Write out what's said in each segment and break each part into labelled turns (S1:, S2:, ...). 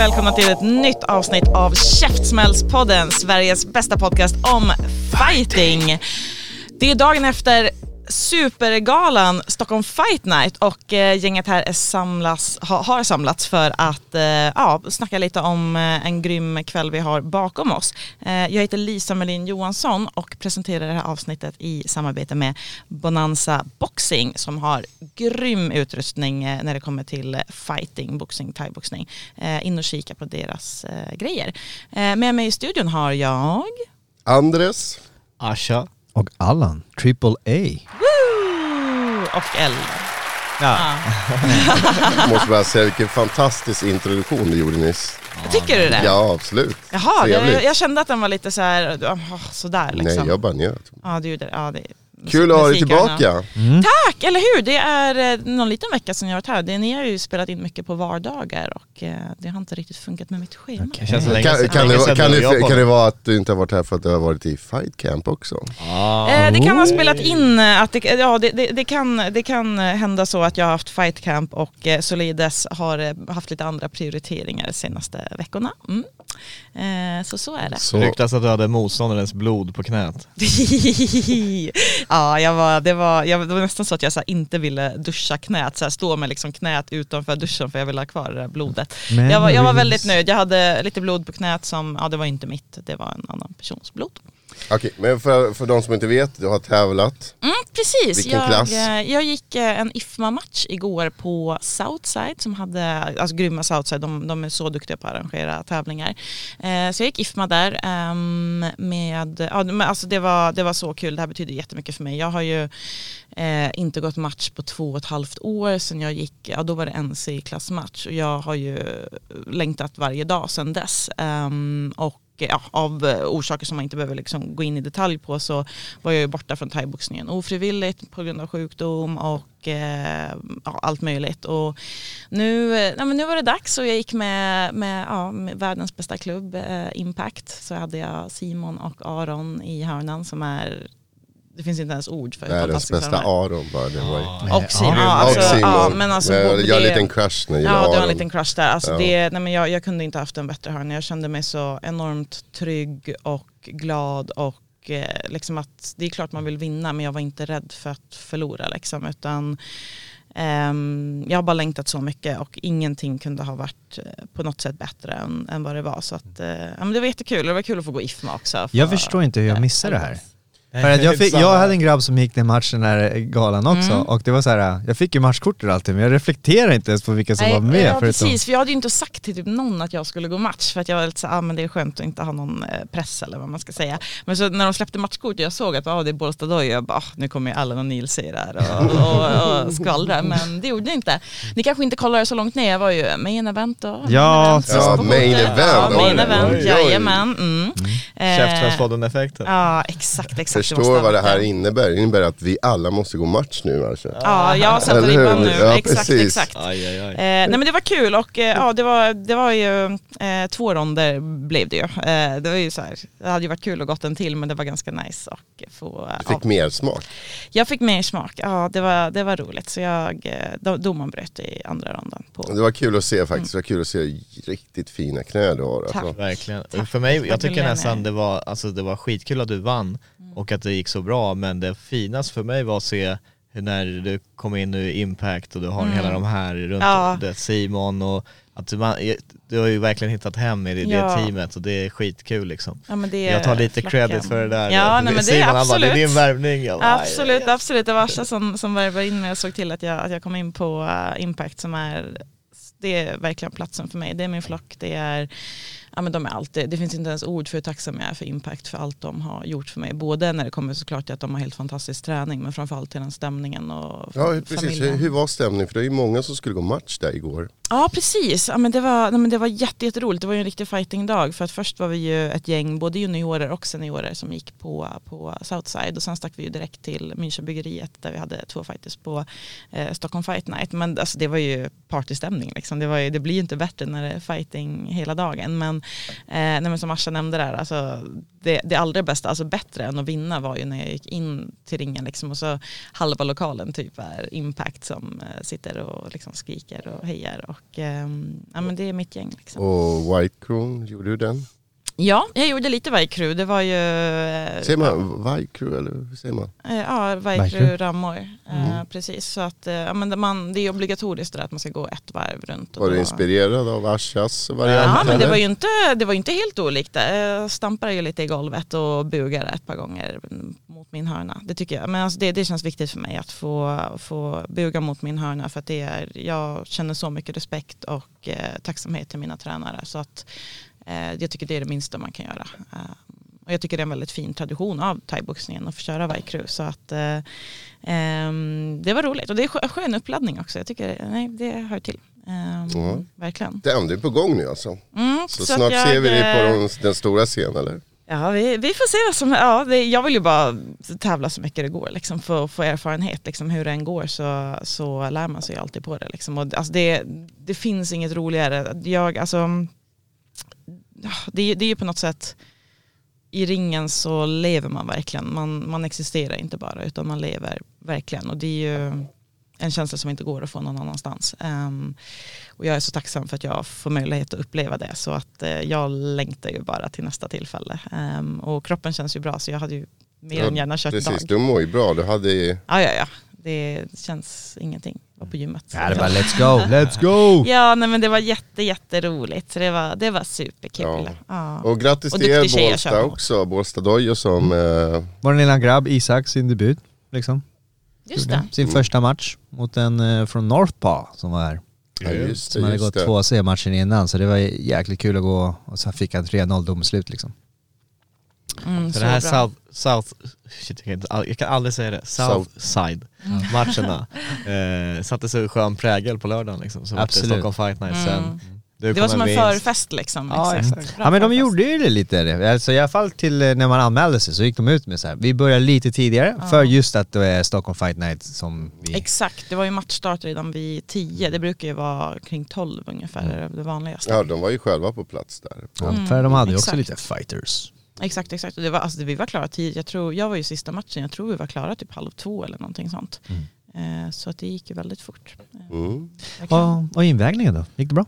S1: Välkomna till ett nytt avsnitt av Käftsmällspodden, Sveriges bästa podcast om fighting. Det är dagen efter Supergalan Stockholm Fight Night och eh, gänget här är samlas, ha, har samlats för att eh, ja, snacka lite om eh, en grym kväll vi har bakom oss. Eh, jag heter Lisa Melin Johansson och presenterar det här avsnittet i samarbete med Bonanza Boxing som har grym utrustning eh, när det kommer till eh, fighting, boxing, thaiboxning. Eh, in och kika på deras eh, grejer. Eh, med mig i studion har jag
S2: Andres.
S3: Asha.
S4: Och Allan, triple A.
S1: Och L.
S3: Ja.
S2: Måste bara säga vilken fantastisk introduktion du gjorde nyss.
S1: Tycker du det?
S2: Ja, absolut.
S1: Jaha, jag, jag kände att den var lite så här, oh, sådär liksom.
S2: Nej, jag bara njöt.
S1: Ja, du gjorde det. Ja, det
S2: Kul att ha dig tillbaka.
S1: Tack, eller hur? Det är eh, någon liten vecka sedan jag varit här. Det, ni har ju spelat in mycket på vardagar och eh, det har inte riktigt funkat med mitt schema.
S3: Det känns länge
S2: Kan, kan,
S3: länge
S2: det, kan, det, kan det vara att du inte har varit här för att du har varit i fight camp också?
S1: Eh, det kan ha spelat in eh, att det, ja, det, det, det, kan, det kan hända så att jag har haft fight camp och eh, Solides har haft lite andra prioriteringar de senaste veckorna. Mm. Eh, så så är det.
S2: Så,
S3: Ryktas att du hade motståndarens blod på knät.
S1: ja, jag var, det, var, jag, det var nästan så att jag så inte ville duscha knät, så stå med liksom knät utanför duschen för jag ville ha kvar det där blodet.
S4: Men
S1: Jag var, jag var väldigt nöjd, jag hade lite blod på knät som, ja det var inte mitt, det var en annan persons blod.
S2: Okej, men för, för de som inte vet, du har tävlat.
S1: Mm, precis,
S2: Vilken
S1: jag,
S2: klass?
S1: eh, jag gick eh, en IFMA-match igår på Southside som hade, alltså grymma Southside, de, de är så duktiga på att arrangera tävlingar. Eh, så jag gick IFMA där ehm, med, ja men alltså det var, det var så kul, det här betyder jättemycket för mig. Jag har ju eh, inte gått match på två och ett halvt år sedan jag gick, ja då var det NC-klassmatch och jag har ju längtat varje dag sedan dess. Ehm, och ja, av eh, orsaker som man inte behöver liksom gå in i detalj på så var jag ju borta från thaiboxningen ofrivilligt på grund av sjukdom och eh, ja, allt möjligt. Och nu, eh, ja, men nu var det dags och jag gick med, med, ja, med världens bästa klubb, eh, Impact. Så hade jag Simon och Aron i hörnan som är, det finns inte ens ord för hur
S2: Världens
S1: fantastiska
S2: bästa
S1: de är.
S2: Aron bara. Det var,
S1: Och Simon.
S4: Ja.
S1: Ja, alltså,
S2: och Simon.
S1: ja, men alltså,
S2: jag, jag har en liten crush när det
S1: Ja, det var en liten crush där. Alltså
S2: Ja.
S1: det, nej men jag, jag kunde inte haft en bättre hörna. Jag kände mig så enormt trygg och glad och eh, liksom att det är klart man vill vinna men jag var inte rädd för att förlora liksom utan ehm, jag har bara längtat så mycket och ingenting kunde ha varit eh, på något sätt bättre än, än vad det var. Så att, eh, ja, men det var jättekul, det var kul att få gå IFMA också.
S4: Jag
S1: för-
S4: förstår inte hur jag missade det här. För att jag, fick, jag hade en grabb som gick den matchen den här galan också
S1: Mm.
S4: och det var så här, jag fick ju matchkortet och allting men jag reflekterade inte ens på vilka som
S1: Nej,
S4: var med.
S1: Ja
S4: förutom-
S1: precis, för jag hade ju inte sagt till typ någon att jag skulle gå match för att jag var lite så ah, men det är skönt att inte ha någon eh, press eller vad man ska säga. Men så när de släppte matchkort och jag såg att ah, det är Bålsta Dojo, jag bara ah, nu kommer ju Allen och Nils i där och, och, och skvallra men det gjorde det inte. Ni kanske inte kollade så långt ner, jag var ju main event då.
S4: Ja,
S1: event,
S4: ja,
S2: main event,
S1: Ja, main event, jajamän. Mm. Eh,
S3: Käftsmällspodden-effekten.
S1: Ja exakt, exakt.
S2: Förstår vad det här innebär. Det innebär att vi alla måste gå match nu alltså.
S1: Ja, jag sätter
S2: Eller
S1: ribban nu.
S2: Ja,
S1: exakt,
S2: precis.
S1: exakt.
S3: Aj, aj, aj.
S1: Eh, nej men det var kul och eh, ja, det, var, det var ju eh, två ronder blev det ju. Eh, det var ju så här, det hade ju varit kul att gått en till men det var ganska nice och få...
S2: Du fick
S1: ja.
S2: mer smak.
S1: Jag fick mer smak, ja det var, det var roligt så jag, eh, do- domaren bröt i andra ronden. På.
S2: Det var kul att se faktiskt. Det var kul att se riktigt fina knä du har. Alltså.
S1: Tack.
S3: Verkligen.
S1: Tack.
S3: För mig, jag tycker nästan det var, alltså det var skitkul att du vann
S1: Mm.
S3: och att det gick så bra men det finaste för mig var att se hur när du kom in nu i Impact och du har
S1: Mm.
S3: hela de här runt
S1: Ja.
S3: det, Simon och att du, man, du har ju verkligen hittat hem i det,
S1: Ja.
S3: det teamet och det är skitkul liksom.
S1: Ja, det
S3: Jag tar lite
S1: flacken.
S3: credit för det där.
S1: Ja, nej, men det är
S3: Simon han bara,
S1: absolut.
S3: det är din värvning. Jag bara,
S1: Absolut, absolut. Det var Asha som, som värvade in mig och såg till att jag, att jag kom in på eh, Impact som är det är verkligen platsen för mig. Det är min flock, det är ja, men de är alltid, det finns inte ens ord för hur tacksam jag är för Impact för allt de har gjort för mig. Både när det kommer såklart till att de har helt fantastisk träning men framförallt till den stämningen och
S2: Ja, precis.
S1: familjen.
S2: Hur var stämningen? För det är ju många som skulle gå match där igår.
S1: Ja precis, ja, men det var, nej, men det var jätte, jätteroligt. Det var ju en riktig fightingdag för att först var vi ju ett gäng, både juniorer och seniorer som gick på, på Southside och sen stack vi ju direkt till Münchenbyggeriet där vi hade två fighters på eh, Stockholm Fight Night. Men alltså, det var ju partystämning liksom. Det, var ju, det blir ju inte bättre när det är fighting hela dagen. Men, eh, nej, men som Asha nämnde där, alltså, det, det allra bästa, alltså bättre än att vinna var ju när jag gick in till ringen liksom, och så halva lokalen typ är Impact som eh, sitter och liksom skriker och hejar. Och, eh, ja, men det är mitt gäng. Liksom.
S2: Och White Crown, gjorde du den?
S1: Ja, jag gjorde lite Vaikru. Det var ju... eh,
S2: Säger man Crew eller hur säger man?
S1: Eh, Ja.
S4: Vaikru
S1: rammor. Eh,
S2: Mm.
S1: Precis, så att ja, men det, man, det är obligatoriskt där att man ska gå ett varv runt. och
S2: Var du inspirerad av Ashas variant?
S1: Ja, men det var ju inte, det var inte helt olikt. Jag stampade ju lite i golvet och bugade ett par gånger mot min hörna. Det tycker jag. Men alltså det, det känns viktigt för mig att få, få buga mot min hörna för att det är, jag känner så mycket respekt och eh, tacksamhet till mina tränare. Så att jag tycker det är det minsta man kan göra. Eh, och jag tycker det är en väldigt fin tradition av thaiboxningen att få köra Vaikru. Så att eh, ehm, det var roligt och det är skö- skön uppladdning också. Jag tycker nej, det hör till.
S2: Ja.
S1: Verkligen.
S2: Det är på gång nu alltså.
S1: Mm,
S2: Så,
S1: så
S2: snart
S1: jag,
S2: ser vi dig på
S1: eh,
S2: den, den stora scenen eller?
S1: Ja, vi, vi får se vad som ja, det, Jag vill ju bara tävla så mycket det går liksom, för att få erfarenhet. Liksom, hur det än går så, så lär man sig alltid på det. Liksom. Och, alltså, det. Det finns inget roligare. Jag, alltså, det, det är ju på något sätt i ringen så lever man verkligen. Man, man existerar inte bara utan man lever verkligen. Och det är ju en känsla som inte går att få någon annanstans. Ehm, och jag är så tacksam för att jag får möjlighet att uppleva det. Så att eh, jag längtar ju bara till nästa tillfälle. Ehm, och kroppen känns ju bra så jag hade ju mer än gärna kört
S2: Precis,
S1: dag.
S2: du mår ju bra. Du hade ju-
S1: Ja, ja, ja. Det känns ingenting. Jag var på gymmet.
S4: Ja, det var let's go, let's go!
S1: Ja, nej, men det var jätte, jätteroligt. Så det var, det var superkul.
S2: Ja.
S1: Ja.
S2: Och grattis
S1: Och
S2: till er Bålsta också, Bålsta Dojo som... Eh,
S4: Vår lilla grabb Isak, sin debut. Liksom.
S1: Just det.
S4: Sin
S2: Mm.
S4: första match mot en eh, från Northpaw som var här.
S2: ja, just det,
S4: Som hade
S2: just
S4: gått
S2: det.
S4: två C-matcher innan så det var jäkligt kul att gå och så fick han 3-0 domslut liksom.
S1: Mm,
S3: Så
S1: så
S3: det här. South, South shit, jag, kan inte, jag kan aldrig säga det, Southside matcherna eh, satte så skön prägel på lördagen liksom. Så vart det
S4: Absolut.
S3: Stockholm Fight Night sen.
S1: Mm.
S3: Du
S1: Det var som en
S3: vinst.
S1: förfest liksom.
S4: Ja,
S1: exakt.
S4: Ja men de gjorde ju det lite, alltså i alla fall till eh, när man anmälde sig så gick de ut med så här. vi börjar lite tidigare
S1: Ja.
S4: för just att det är Stockholm Fight Night som vi...
S1: Exakt, det var ju matchstart redan vid 10. Det brukar ju vara kring 12 ungefär,
S4: Mm.
S1: det vanligaste.
S2: Ja, de var ju själva på plats där.
S4: Ja,
S1: Mm,
S4: för de hade ju också
S1: exakt.
S4: lite fighters.
S1: Exakt, exakt. Och det var, alltså, vi var klara tidigt. Jag, tror, jag var ju sista matchen, jag tror vi var klara typ halv två eller någonting sånt. Eh, så att det gick ju väldigt fort. Eh,
S2: Mm.
S1: verkligen.
S4: Och, och invägningen då, gick det bra?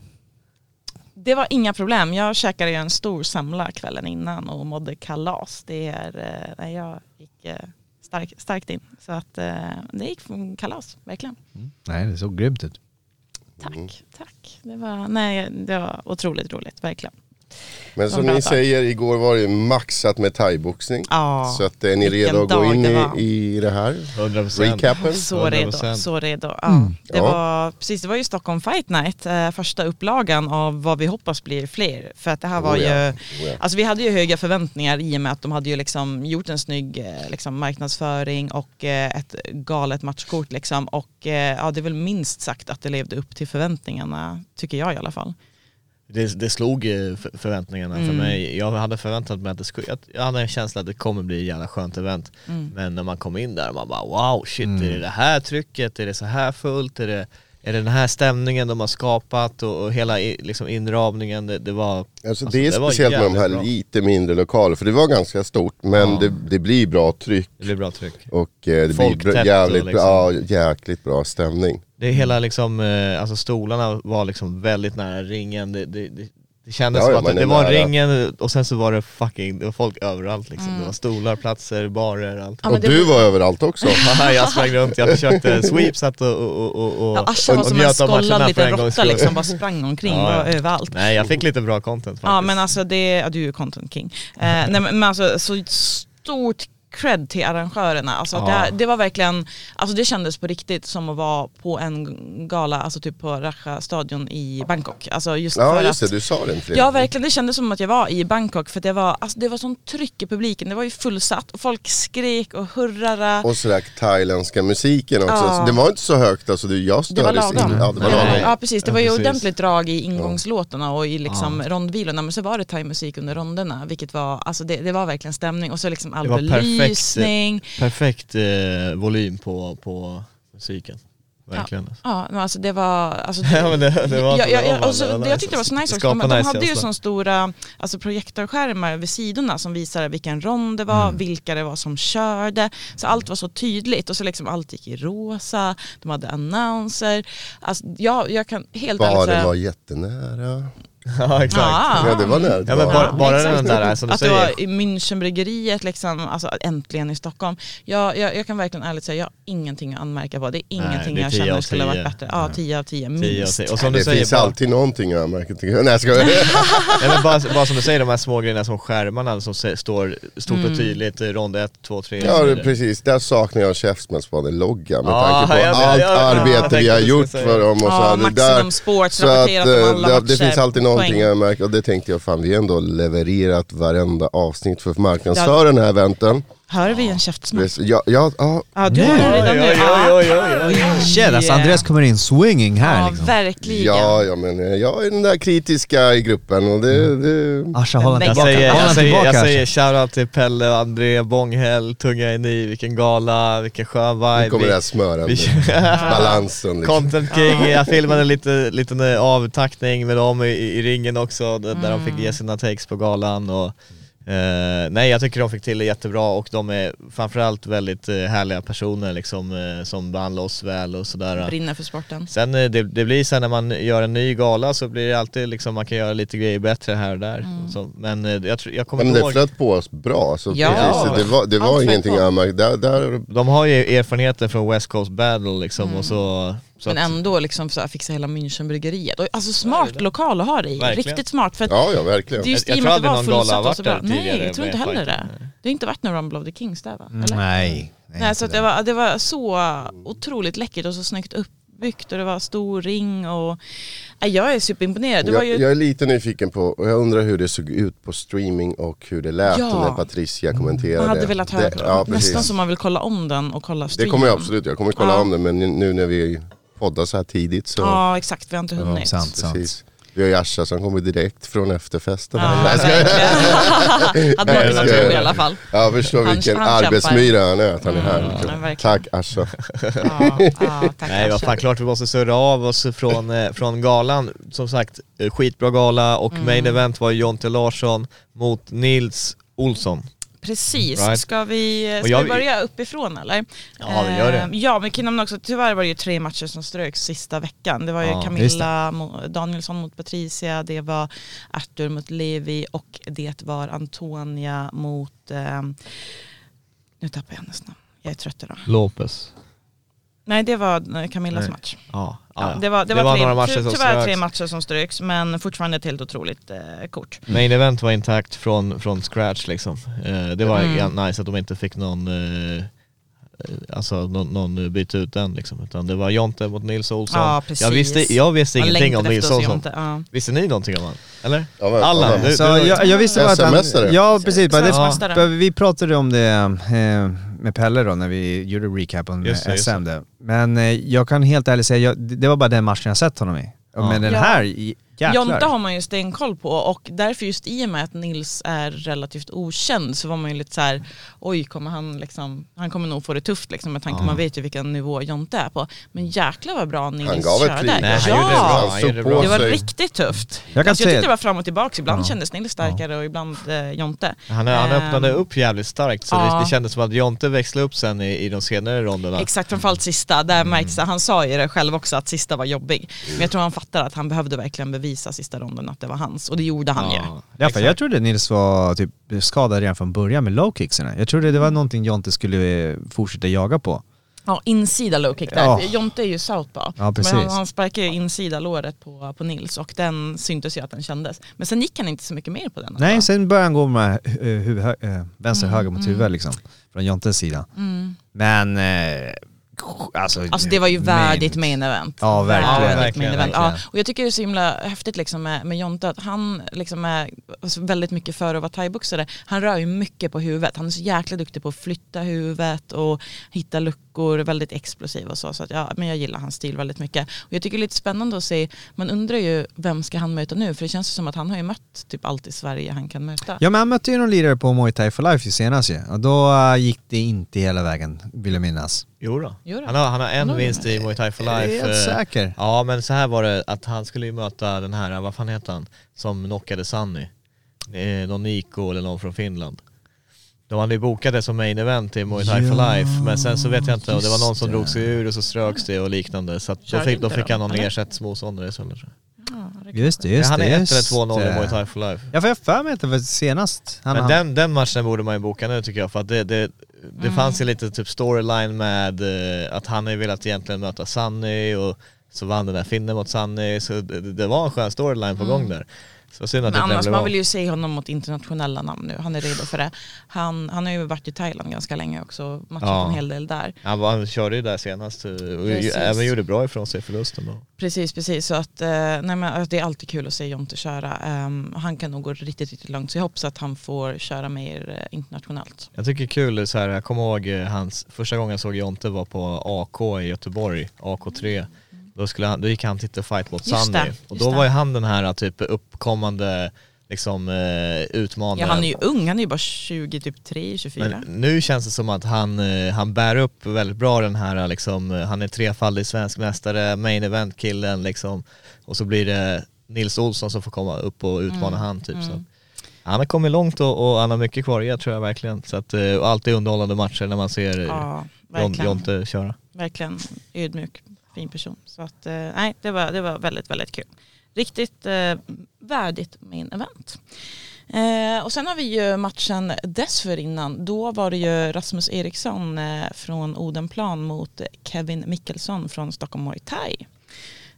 S1: Det var inga problem. Jag käkade ju en stor samla kvällen innan och mådde kalas. Det är, eh, jag gick eh, stark, starkt in. Så att eh, det gick från kalas, verkligen.
S4: Nej det såg grymt ut.
S1: Tack,
S2: Mm.
S1: tack. Det var, nej, det var otroligt roligt, verkligen.
S2: Men som ni säger, igår var det maxat med thaiboxning.
S1: Ja,
S2: Så att är ni redo att gå in
S1: det
S2: i, i det här?
S3: 100%.
S2: Recapen?
S1: Så redo,
S3: 100%.
S1: så redo. Ja,
S4: Mm.
S1: det,
S2: Ja.
S1: var, precis, det var ju Stockholm Fight Night, eh, första upplagan av vad vi hoppas blir fler. För att det här var
S2: Oh ja,
S1: ju,
S2: oh ja.
S1: alltså vi hade ju höga förväntningar i och med att de hade ju liksom gjort en snygg eh, liksom marknadsföring och eh, ett galet matchkort liksom. Och eh, ja, det är väl minst sagt att det levde upp till förväntningarna, tycker jag i alla fall.
S3: Det, det slog för- förväntningarna för
S1: Mm.
S3: mig. Jag hade förväntat mig att det skulle, jag- jag hade en känsla att det kommer bli ett jävla skönt event.
S1: Mm.
S3: Men när man kom in där, man bara wow, shit,
S4: Mm.
S3: är det det här trycket? Är det så här fullt? Är det, är det den här stämningen de har skapat och, och hela i, liksom inramningen? Det, det var...
S2: Alltså,
S3: Alltså,
S2: det är
S3: det
S2: speciellt med de här
S3: bra.
S2: lite mindre lokaler, för det var ganska stort men
S3: Ja.
S2: det, det blir bra tryck
S3: Det blev bra tryck.
S2: och eh, det blir jävligt,
S3: liksom-
S2: bra, ja, jäkligt bra stämning.
S3: Det är hela liksom, eh, alltså stolarna var liksom väldigt nära ringen. Det, det, det, kändes
S2: Ja,
S3: som att det, var
S2: nära.
S3: ringen och sen så var det fucking, det var folk överallt liksom.
S1: Mm.
S3: Det var stolar, platser, barer, allt.
S1: Ja,
S2: och du var överallt också.
S3: jag sprang runt, jag försökte sweepsat och, och, och, och,
S1: Ja, Asha var
S3: och
S1: som en
S3: njöt av matcherna
S1: skollad
S3: för
S1: liten
S3: en gångs
S1: råtta liksom, bara sprang omkring,
S3: Ja,
S1: överallt.
S3: Nej jag fick lite bra content faktiskt.
S1: Ja men alltså det, ja, du är ju content king. Eh, nej, men men alltså så stort cred till arrangörerna. Alltså
S3: Ja.
S1: det, det var verkligen, alltså det kändes på riktigt som att vara på en gala, alltså typ på Raja stadion i Bangkok. Alltså just
S2: Ja
S1: för
S2: just det,
S1: att
S2: du sa det inte
S1: Ja verkligen, det kändes som att jag var i Bangkok för det var, alltså, det var sån tryck i publiken, det var ju fullsatt och folk skrek och hurrade.
S2: Och sådär thailändska musiken också.
S1: Ja.
S2: Det var inte så högt alltså, jag stördes inte. Ja, det var lagom.
S1: Ja precis, det var ju
S3: precis.
S1: ordentligt drag i ingångslåtarna och i liksom rondvilorna men så var det thaimusik under ronderna vilket var, alltså det, det var verkligen stämning och så liksom all
S3: perfekt,
S1: belysning.
S3: Perfekt eh, volym på, på musiken. Verkligen.
S1: Ja men alltså det var, alltså,
S3: Ja, men det- det var-
S1: jag, jag,
S3: det var-
S1: jag, så,
S3: det var
S1: det
S3: nice
S1: jag tyckte var så
S3: alltså.
S1: nice också, de, de
S3: nice
S1: hade ju så stora alltså, projektorskärmar vid sidorna som visade vilken rond det var,
S3: Mm.
S1: vilka det var som körde. Så allt var så tydligt och så liksom allt gick i rosa, de hade annonser. Alltså, jag, jag kan helt ärligt
S2: Baren
S1: säga
S2: var jättenära.
S3: ja exakt.
S1: Ja.
S2: Ja det var nära.
S3: Ja men bara, bara den där som du
S1: att det
S3: säger.
S1: var i Münchenbryggeriet, liksom, alltså äntligen i Stockholm. Jag, jag, jag kan verkligen ärligt säga, jag har ingenting att anmärka på. Det är ingenting
S3: det är
S1: jag
S3: 10
S1: känner skulle ha
S3: 10.
S1: varit bättre. Ja, 10 av 10
S3: 10 av
S1: minst.
S3: 10. Och som du
S2: Det
S3: säger,
S2: finns
S3: bara,
S2: alltid någonting att märka till. Nej jag skojar.
S3: nej, men bara, bara som du säger, de här små grejerna som skärmarna som se- står stort
S1: Mm.
S3: och tydligt, eh, rond 1, 2, 3
S2: Ja det, precis, där saknar jag Käftsmällsbaden-logga med
S3: Ja,
S2: tanke på allt arbete vi har
S3: du
S2: gjort för dem och så här, det
S1: Maximum Sports
S2: att
S1: rapporterat om
S2: eh,
S1: alla
S2: det,
S1: matcher.
S2: det finns alltid någonting
S1: Poäng.
S2: jag märker och det tänkte jag fan vi har ändå levererat varenda avsnitt för att marknadsföra den här eventen.
S1: Hör vi en käftsmäll?
S2: Ja, ja, ja,
S1: Ja, du hör det redan nu.
S3: Oj, oj, oj.
S4: Shit, alltså Andreas kommer in swinging här
S1: Ja,
S4: liksom.
S1: verkligen.
S2: ja, ja men eh, jag är den där kritiska i gruppen och det, det
S4: Asha, håll
S1: Jag
S4: honom
S3: Jag
S4: tillbaka.
S3: säger, jag säger, jag säger
S4: Asha.
S3: shoutout till Pelle och André Bånghäll, Tunga i ni, vilken gala, vilken skön
S2: nu kommer det
S3: vibe.
S2: här smörande
S3: Vi-
S2: balansen liksom.
S3: Content King, jag filmade lite liten avtackning med dem i, i ringen också, där där de fick ge sina takes på galan och eh, Nej jag tycker de fick till det jättebra och de är framförallt väldigt eh, härliga personer liksom eh, som behandlar oss väl och sådär.
S1: Brinner för sporten.
S3: Sen det, det blir sen när man gör en ny gala så blir det alltid liksom, man kan göra lite grejer bättre här och där. Så, men jag, tror- jag kommer
S2: men det
S3: ihåg
S2: flöt på oss bra, så
S1: Ja.
S2: precis, det var, det var ingenting märkte. Där, där,
S3: de har ju erfarenheter från West Coast Battle liksom och så, så
S1: Men ändå liksom så här fixa hela Münchenbryggeriet. Alltså smart lokal att ha det i.
S3: Verkligen.
S1: Riktigt smart. För att
S2: ja, ja verkligen.
S1: det är just
S3: Jag-
S1: i
S3: jag tror
S1: det
S3: aldrig någon gala har
S1: så
S3: varit där
S1: Nej,
S3: tidigare
S1: jag tror inte heller det. Det har inte varit någon Rumble of the Kings där va? Eller?
S4: Nej.
S1: Nej, så
S4: inte
S1: att det, var, det var så otroligt läckert och så snyggt uppbyggt och det var stor ring och Nej, jag är superimponerad. Det var
S2: Jag,
S1: ju,
S2: jag är lite nyfiken på, och jag undrar hur det såg ut på streaming och hur det lät
S1: Ja.
S2: när Patricia kommenterade.
S1: man hade velat höra
S2: det, ja,
S1: nästan som man vill kolla om den och kolla
S2: Det
S1: streamen.
S2: kommer jag absolut, jag kommer kolla
S1: Ja.
S2: om det men nu när vi poddar så här tidigt så
S1: Ja exakt, vi har inte hunnit.
S4: sant, sant.
S2: precis. Vi har ju Asha som kommer direkt från efterfesten.
S1: Ja,
S2: skojar.
S1: verkligen. Hade
S2: Nej,
S1: man kunnat tro i alla fall.
S2: Jag förstår
S1: Han-
S2: vilken
S1: han
S2: arbetsmyra han är, att han är här.
S1: Mm, verkligen.
S2: Tack Asha.
S1: Ja, ja, tack
S3: Nej vad fan, klart vi måste surra av oss från, eh, från galan. Som sagt, eh, skitbra gala och
S1: Mm.
S3: main event var Jonte Larsson mot Nils Olsson.
S1: Precis,
S3: Right.
S1: ska vi, ska
S3: jag-
S1: vi börja uppifrån eller?
S3: Ja, vi gör det.
S1: Eh, Ja, men kan nämna också, tyvärr var det ju tre matcher som ströks sista veckan. Det var ju
S3: Ja,
S1: Camilla Danielsson mot Patricia, det var Arthur mot Levi och det var Antonia mot, eh, nu tappar jag hennes namn, jag är trött idag.
S3: Lopez.
S1: Nej det var eh, Camillas
S3: Nej.
S1: match.
S3: Ja,
S1: Ja, det var, det var, tre,
S3: några matcher
S1: ty-
S3: som
S1: tyvärr
S3: ströks.
S1: tre matcher som ströks men fortfarande ett helt otroligt eh, kort.
S3: Main event var intakt från, från scratch liksom. Eh, det var
S1: Mm.
S3: mm. nice att de inte fick någon eh, Alltså någon, någon byta ut den liksom, utan det var Jonte mot Nils Olsson.
S1: Ja, precis.
S3: Jag visste, jag visste
S1: Man
S3: ingenting om Nils Olsson.
S1: Jonte, ja.
S3: Visste ni någonting om honom? Eller?
S2: Ja, men- men-
S3: du,
S4: Så
S3: du,
S4: jag, jag visste bara att han... Ja precis, bara det, vi pratade om det eh, med Pelle då när vi gjorde recapen
S3: det,
S4: med
S3: just
S4: SM där. Men eh, jag kan helt ärligt säga, jag, det var bara den matchen jag sett honom i.
S3: Ja.
S4: Men den här, jäklar.
S1: Jonte har man ju stenkoll på och därför just i och med att Nils är relativt okänd så var man ju lite så här: oj kommer han liksom, han kommer nog få det tufft liksom med tanke på man vet ju vilken nivå Jonte är på. Men jäklar vad bra Nils
S2: Han gav ett
S1: körde.
S2: krig.
S3: Nej, han gjorde det bra.
S1: ja!
S3: Han gjorde det bra.
S2: på
S1: Det var
S2: sig.
S1: riktigt tufft.
S4: Jag kan
S1: alltså, jag tyckte det var fram och tillbaka, ibland
S4: Ja.
S1: kändes Nils starkare och ibland eh, Jonte.
S3: han, han
S1: Ehm,
S3: öppnade upp jävligt starkt så
S1: ja.
S3: det, det kändes som att Jonte växlade upp sen i, i de senare ronderna.
S1: Exakt, framförallt sista. Där märks det, han sa ju det själv också att sista var jobbig. Men jag tror han fattar att han behövde verkligen bevisa sista ronden att det var hans. Och det gjorde han ju.
S4: Ja, för jag trodde Nils var typ skadad redan från början med low kicksarna. Jag trodde det var någonting Jonte skulle eh, fortsätta jaga på.
S1: Ja, insida low kick där.
S4: Ja.
S1: Jonte är ju southpaw.
S4: Ja, precis.
S1: Men han, han sparkar ju insida låret på, på Nils och den syntes ju att den kändes. Men sen gick han inte så mycket mer på den.
S4: Nej, sen började han gå med hu- huvud, hö- eh, vänster
S1: Mm,
S4: höger mot huvud liksom. Från Jontes sida.
S1: Mm.
S4: Men, eh, alltså,
S1: Alltså det var ju värdigt main event.
S4: Ja, verkligen.
S1: Värdigt
S3: Verkligen,
S1: main event.
S4: verkligen.
S1: Ja, och jag tycker det är så himla häftigt liksom med, med Jonte att han liksom är alltså väldigt mycket för att vara thaiboxare. Han rör ju mycket på huvudet. Han är så jäkla duktig på att flytta huvudet och hitta luckor, väldigt explosiv och så. Så att, ja, men jag gillar hans stil väldigt mycket. Och jag tycker det är lite spännande att se, man undrar ju vem ska han möta nu? För det känns som att han har ju mött typ allt i Sverige han kan möta.
S4: Ja men han mötte ju någon lirare på Muay Thai for Life ju senast ju. Och då eh, gick det inte hela vägen, vill jag minnas.
S3: Jo då.
S1: Jo då.
S3: Han, har, han har en
S1: Han
S3: vinst i Muay Thai for
S4: Jag är
S3: Life.
S4: helt
S3: eh,
S4: säker.
S3: Ja men så här var det att han skulle ju möta den här, vad fan heter han, som knockade Sunny. Eh, någon Niko eller någon från Finland. De hade ju bokat det som main event i Muay Thai for
S4: Ja,
S3: Life men sen så vet jag inte, och det var någon som
S4: just
S3: drog sig ur och så ströks det och liknande så att då fick, då fick han någon
S1: eller?
S3: ersättningsmotståndare istället tror jag.
S1: Ja, det
S4: Just det, just
S3: han är 1
S4: just
S3: eller 2-0 i. Muay Thai for Life.
S4: Ja för jag har för mig att det var senast. Han,
S3: Men
S4: han,
S3: den, den matchen borde man ju boka nu tycker jag för att det, det, det
S1: Mm.
S3: fanns ju lite typ storyline med eh, att han har velat egentligen möta Sunny och så vann den där finnen mot Sunny så det, det var en skön storyline på gång där. Så synd att.
S1: Men annars, man vill ju se honom mot internationella namn nu. Han är redo för det. Han, han har ju varit i Thailand ganska länge också och matchat
S3: Ja.
S1: en hel del där.
S3: Han, var, han körde ju där senast eh, och
S1: Precis.
S3: även gjorde bra ifrån sig förlusten då.
S1: Precis, precis. Så att, eh, nej men, alltså, det är alltid kul att se Jonte köra. Ehm, han kan nog gå riktigt, riktigt långt. Så jag hoppas att han får köra mer eh, internationellt.
S3: Jag tycker det är kul så här, jag kommer ihåg eh, hans, första gången jag såg Jonte var på AK i Göteborg, AK3. Då, skulle han, då gick han till fight mot
S1: Just
S3: Sunny
S1: det,
S3: och då var ju han den här typ uppkommande liksom eh, utmanaren.
S1: Ja, han är ju ung, han är ju bara 20, typ 3, 24.
S3: Men nu känns det som att han, eh, han bär upp väldigt bra den här liksom, eh, han är trefaldig svensk mästare, main event killen liksom och så blir det Nils Olsson som får komma upp och utmana
S1: Mm,
S3: han typ. Så.
S1: mm.
S3: att Han har kommit långt och, och han har mycket kvar ge tror jag verkligen. Så att, eh, och alltid underhållande matcher när man ser eh,
S1: ja.
S3: Jonte köra.
S1: verkligen ödmjuk, fin person. Så att, eh, nej, det var, det var väldigt, väldigt kul. Riktigt eh, värdigt min event. Eh, och sen har vi ju matchen dessförinnan. Då var det ju Rasmus Eriksson eh, från Odenplan mot Kevin Mikkelsson från Stockholm Muay Thai.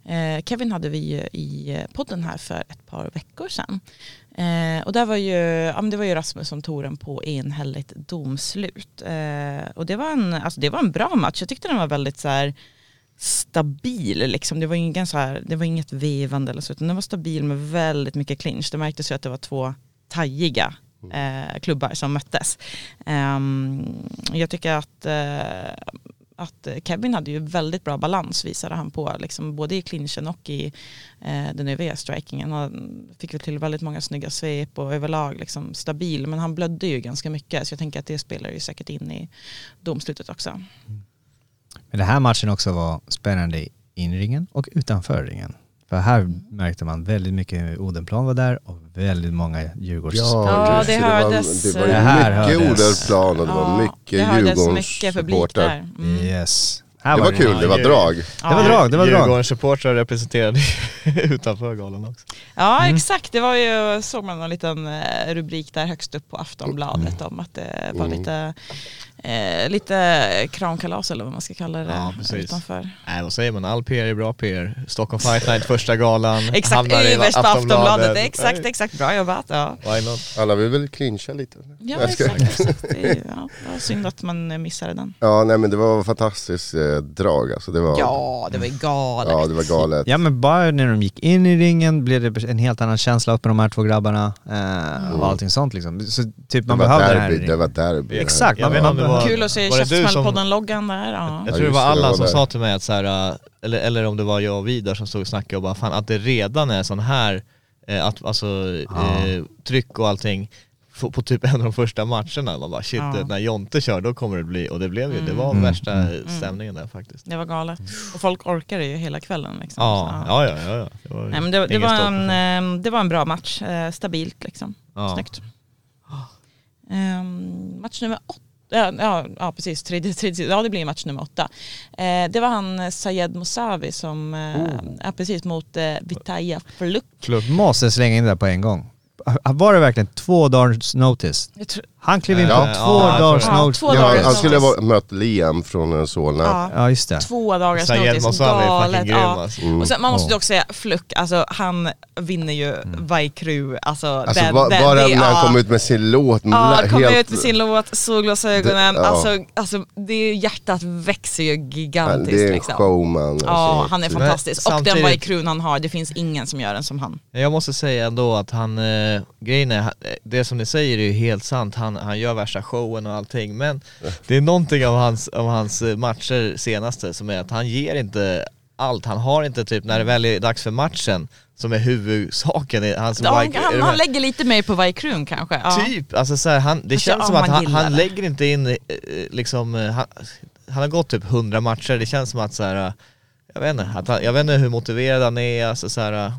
S1: Eh, Kevin hade vi ju i eh, podden här för ett par veckor sedan. Eh, och där var ju, ja, men det var ju Rasmus som tog den på enhälligt domslut. Eh, och det var, en, alltså det var en bra match. Jag tyckte den var väldigt så här stabil. Liksom. Det, var ingen så här, det var inget vevande eller så, utan den var stabil med väldigt mycket clinch. Det märktes ju att det var två tajiga eh, klubbar som möttes. Ehm, jag tycker att eh, att Kevin hade ju väldigt bra balans visade han på, liksom, både i clinchen och i eh, den övriga strikingen. Han fick väl till väldigt många snygga svep och överlag liksom, stabil, men han blödde ju ganska mycket så jag tänker att det spelar ju säkert in i domslutet också.
S4: Men den här matchen också var spännande in i ringen och utanför ringen. För här märkte man väldigt mycket Odenplan var där och väldigt många Djurgårds...
S1: Ja, det
S2: var-
S1: hördes,
S2: Det var
S4: Det
S2: ju
S4: här
S2: mycket
S4: hördes.
S2: Odenplan och det var mycket
S1: det hördes
S2: Djurgårdens
S1: mycket publik där.
S2: supportrar.
S1: Mm.
S4: Yes. Här
S2: Det var kul, det var drag.
S4: Det var drag, det var drag.
S3: Djurgårdens supportrar representerade utanför galan också.
S1: Ja
S4: Mm.
S1: exakt, det var ju, såg man en liten eh, rubrik där högst upp på Aftonbladet om att det var
S2: Mm.
S1: lite, eh, lite kramkalas eller vad man ska kalla det
S3: Ja, precis.
S1: utanför.
S3: Nej vad säger man, all PR är bra PR. Stockholm Fight Night första galan,
S1: Exakt,
S3: hamnar i
S1: överst på Aftonbladet. Exakt,
S3: Nej,
S1: exakt, bra jobbat. Ja,
S3: Why not?
S2: Alla vill väl clincha lite?
S1: ja exakt. exakt. Det, är, ja, det var synd att man missade den.
S2: Ja, nej men det var fantastiskt eh, drag alltså. Det var,
S1: Ja, det var galet.
S2: ja, det var galet.
S4: Ja men bara när de gick in i ringen blev det en helt annan känsla upp med de här två grabbarna eh, och allting sånt liksom. Så typ man
S2: var
S4: behövde det här i
S2: det var derby.
S4: Exakt,
S3: Jag
S4: man,
S3: det var-
S1: Kul att se Käftsmällpodden-loggan där. Ja.
S3: Jag tror det var alla
S2: det var
S3: som
S2: där.
S3: sa till mig att så här, äh, eller, eller om det var jag och Vidar som stod och snackade och bara fan att det redan är sån här, eh, att, alltså
S4: Ja.
S3: eh, tryck och allting på, typ en av de första matcherna. Man bara shit,
S1: Ja.
S3: när Jonte kör då kommer det bli, och det blev ju, det var
S4: Mm.
S3: värsta
S4: Mm.
S3: stämningen där faktiskt.
S1: Det var galet. Och folk orkade ju hela kvällen. Liksom.
S3: Ja, ja, ja, ja, ja. Det var,
S1: Nej, men det, det, var en,
S3: på
S1: eh, det var en bra match, eh, stabilt liksom.
S3: Ja.
S1: Snyggt. Ehm, match nummer åtta. Ja, ja, ja precis, tredje, tredje, ja det blir match nummer åtta. Eh, det var han eh, Sayed Mosavi som, eh,
S3: Oh.
S1: ja, precis mot eh, Vitaya Fluk.
S4: Måste slänga in det där på en gång. Var det verkligen två dagars notice?
S1: Jag tror,
S4: han klev in
S3: Ja,
S4: på två
S3: ja,
S4: dagars
S1: ja,
S4: notice.
S1: två
S2: Ja,
S1: dagar
S2: han skulle ha mött Liam från eh, Solna.
S1: Ja.
S4: Ja just det.
S1: Två dagars
S3: fucking
S1: galet. Ja.
S3: alltså.
S2: Mm.
S1: Och sen, man måste ju
S4: Ja.
S1: också säga Fluck, alltså han vinner ju
S4: Mm.
S1: Vaikru. Alltså,
S2: Alltså
S1: den,
S2: ba-
S1: den,
S2: bara
S1: det,
S2: när han
S1: ja.
S2: kom ut med sin låt.
S1: Ja,
S2: la-
S1: kom
S2: helt-
S1: ut med sin låt, solglasögonen,
S2: Det- ja.
S1: alltså, alltså det hjärtat växer ju
S2: Ja,
S1: gigantiskt
S2: Det är en
S1: liksom.
S2: showman. alltså.
S1: Ja, han är
S3: Men
S1: fantastisk. Och den Vaikrun han har, det finns ingen som gör den som han.
S3: Jag måste säga ändå att han, eh, grejen är, han- eh, det som ni säger är ju helt sant, han, han gör värsta showen och allting men det är någonting av hans, av hans eh, matcher senaste som är att han ger inte allt, han har inte typ när det väl är dags för matchen som är huvudsaken, i hans
S1: Ja, han, han, han lägger lite mer på Vaikrun kanske. Ja.
S3: Typ, alltså så här, han, det känns
S1: ja,
S3: som att han, han lägger inte in eh, liksom, eh, han, han har gått typ 100 matcher, det känns som att så här, jag vet inte, han, jag vet inte hur motiverad han är, alltså så här,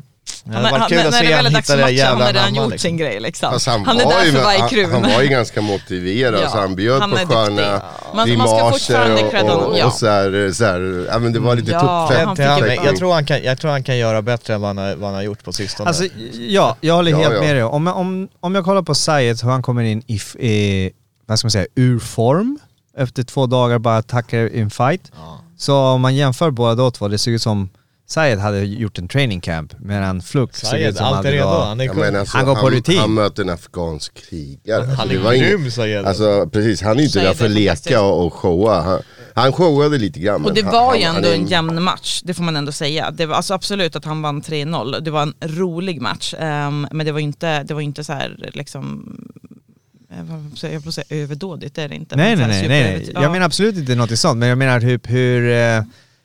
S3: det
S1: Han,
S3: hade
S1: han,
S3: varit kul att se han hitta det
S1: han
S3: jävla
S1: redan gjort
S3: namnet
S1: sin
S3: liksom.
S1: grej liksom.
S2: Fast han,
S1: han är
S2: var
S1: där
S2: ju,
S1: för
S2: han,
S1: Vaikrun.
S2: han var ju ganska motiverad,
S1: Ja,
S2: så han bjöd
S1: han
S2: på sköna
S1: Ja. Man- man ska
S2: grimaser och,
S1: honom,
S2: och,
S1: ja.
S2: och så här, så här, ja men det var lite
S1: Ja,
S2: tuppfett.
S1: han
S3: han, jag, tror han kan, jag tror han kan göra bättre än vad han har, vad han har gjort på sistone.
S4: Alltså ja, jag håller
S2: Ja,
S4: helt
S2: ja.
S4: med dig. Om, om, om jag kollar på Sayed, hur han kommer in i, i vad ska man säga, ur form efter två dagar bara attackar i en fight. Så om man jämför båda två, det ser ut som Sayed hade gjort en training camp medan Flux
S3: Sayed,
S4: som
S3: allt är redo,
S4: var-
S3: han är cool.
S2: alltså,
S4: Han går på rutin.
S2: Han möter en afghansk krigare. Alltså,
S3: Han
S2: det
S3: är grym Sayed.
S2: Alltså precis, han är inte
S1: Sayed
S2: där för att leka och, och showa. Han, han showade lite grann.
S1: Och det
S2: han-
S1: var ju
S2: han-
S1: ändå
S2: han är
S1: en jämn match, det får man ändå säga. Det var alltså absolut att han vann 3-0, det var en rolig match. ehm, men det var ju inte, det var inte så här liksom eh, jag får säga överdådigt, det är det inte.
S4: Nej
S1: Men
S4: nej nej, nej, jag menar absolut inte något sånt, men jag menar typ hur...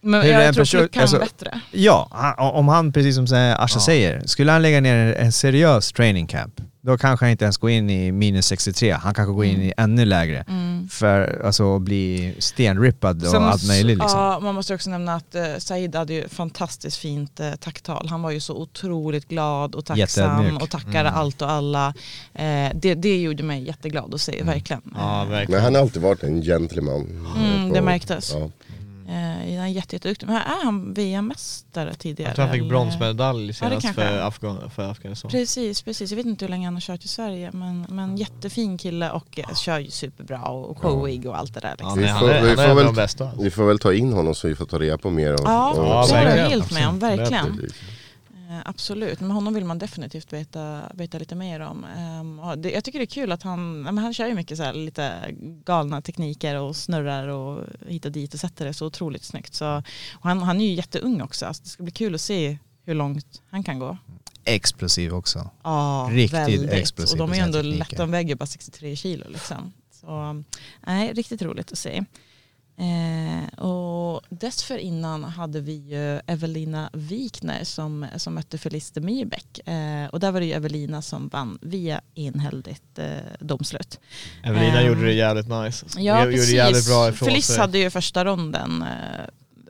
S4: eh,
S1: men
S4: hur
S1: jag
S4: en
S1: tror
S4: person-
S1: kan
S4: alltså-
S1: bättre.
S4: Ja, om han, precis som Asha säger, skulle han lägga ner en, seriös training camp, då kanske han inte ens går in i minus 63, han kanske går in
S1: Mm.
S4: i ännu lägre. För alltså att bli stenrippad och
S1: Sen
S4: allt möjligt liksom.
S1: Ja, man måste också nämna att uh, Said hade ju fantastiskt fint uh, tacktal. Han var ju så otroligt glad och tacksam och tackade allt och alla. Eh, det, det gjorde mig jätteglad att se, verkligen.
S3: Ja,
S1: Eh,
S3: verkligen.
S2: Men han har alltid varit en gentleman.
S1: Mm, det märktes.
S2: Ja.
S1: Eh, han är jätte, jätteduktig. Men är han VM-mästare tidigare?
S3: Jag tror han fick
S1: eller?
S3: bronsmedalj senast
S1: kanske
S3: för,
S1: är.
S3: Afghan, för Afghanistan.
S1: Precis, precis. Jag vet inte hur länge han har kört i Sverige men, men jättefin kille och eh, kör ju superbra och showig och allt det där.
S3: Ja,
S1: Liksom.
S2: Vi
S3: men han
S2: får-
S3: är,
S2: vi
S3: han är en av
S2: väl-
S3: de bästa.
S2: Vi får väl ta in honom så vi får ta reda på mer. Och,
S1: Ja,
S2: och,
S3: Ja,
S1: det håller jag helt med om, verkligen. Eh, Absolut, men honom vill man definitivt veta, veta lite mer om. Ehm, det, jag tycker det är kul att han, men han kör ju mycket så här, lite galna tekniker och snurrar och hit och dit och sätter det så otroligt snyggt. Så, han, han är ju jätteung också, alltså det ska bli kul att se hur långt han kan gå.
S4: Explosiv också.
S1: Ja,
S4: Riktigt
S1: väldigt.
S4: explosiv
S1: Och de är ju ändå lätta, de väger bara 63 kilo liksom. Så nej, riktigt roligt att se. Eh, och dessförinnan hade vi ju Evelina Wikner som, som mötte Felice Myrbeck. Eh, och där var det ju Evelina som vann via enhälligt eh, domslut.
S3: Evelina
S1: Ehm,
S3: gjorde det jävligt nice.
S1: Ja,
S3: Gjorde
S1: precis.
S3: jävligt bra
S1: Felice
S3: sig.
S1: hade ju första ronden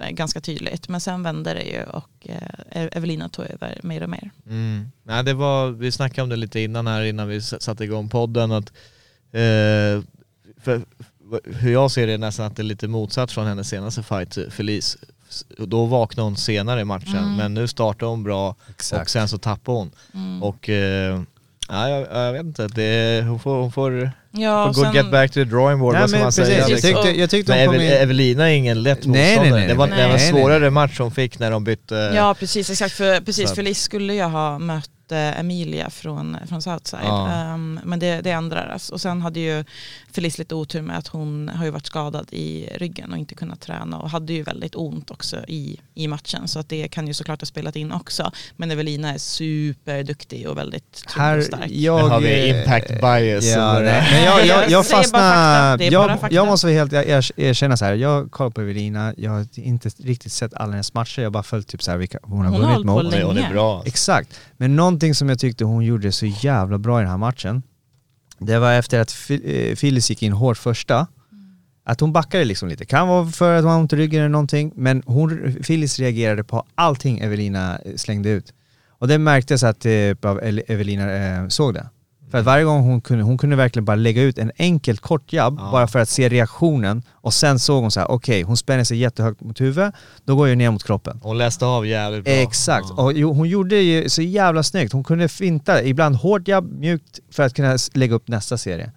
S1: eh, ganska tydligt. Men sen vände det ju och eh, Evelina tog över mer och mer.
S3: Mm. Nej, det var, vi snackade om det lite innan här innan vi satte igång podden att eh, för, hur jag ser det är nästan att det är lite motsatt från hennes senaste fight Felice. Då vaknade hon senare i matchen
S1: Mm.
S3: men nu startar hon bra och
S4: Exakt.
S3: sen så tappar hon.
S1: Mm.
S3: Och eh, ja, jag, jag vet inte, det, hon får, hon får,
S1: Ja,
S3: får gå get back to the drawing board,
S4: Ja,
S3: vad ska man
S4: precis,
S3: säga?
S4: jag
S3: liksom.
S4: tyckte, jag tyckte
S3: Men Evel-
S4: in...
S3: Evelina är ingen lätt
S4: Nej, nej,
S3: motståndare.
S4: nej,
S3: det var,
S1: nej.
S3: det var en
S4: Nej, nej.
S3: svårare match hon fick när de bytte
S1: Ja precis, exakt. För, precis,
S3: att-
S1: Felice skulle ju ha mött Emilia från, från Southside.
S3: Ja.
S1: Ehm, men det, det ändrades. Och sen hade ju Felice lite otur med att hon har ju varit skadad i ryggen och inte kunnat träna och hade ju väldigt ont också i, i matchen. Så att det kan ju såklart ha spelat in också. Men Evelina är superduktig och väldigt tung
S4: Här,
S1: och stark.
S4: jag...
S3: Nu har vi impact bias.
S4: Ja, men jag, jag,
S1: Jag
S4: fastnar... Jag, jag måste helt er, erkänna så här. jag kollar på Evelina, jag har inte riktigt sett alla hennes matcher, jag har bara följt typ så här vilka hon har
S1: Hon har
S4: vunnit
S1: hållit på
S4: mot.
S1: länge.
S3: Hon är bra.
S4: Exakt. Men någonting som jag tyckte hon gjorde så jävla bra i den här matchen, det var efter att eh, Phyllis gick in hårt första, att hon backade liksom lite. Kan vara för att hon har ont i ryggen eller någonting, men hon, Phyllis reagerade på allting Evelina eh, slängde ut. Och det märktes att typ, Evelina eh, såg det. För att varje gång hon kunde, hon kunde verkligen bara lägga ut en enkel kort jabb
S3: Ja.
S4: bara för att se reaktionen och sen såg hon så här: okej hon spänner sig jättehögt mot huvudet, då går jag ner mot kroppen.
S3: Hon läste av jävligt bra.
S4: Exakt,
S3: Ja.
S4: och hon gjorde det ju så jävla snyggt. Hon kunde finta, ibland hårt jabb, mjukt för att kunna lägga upp nästa serie.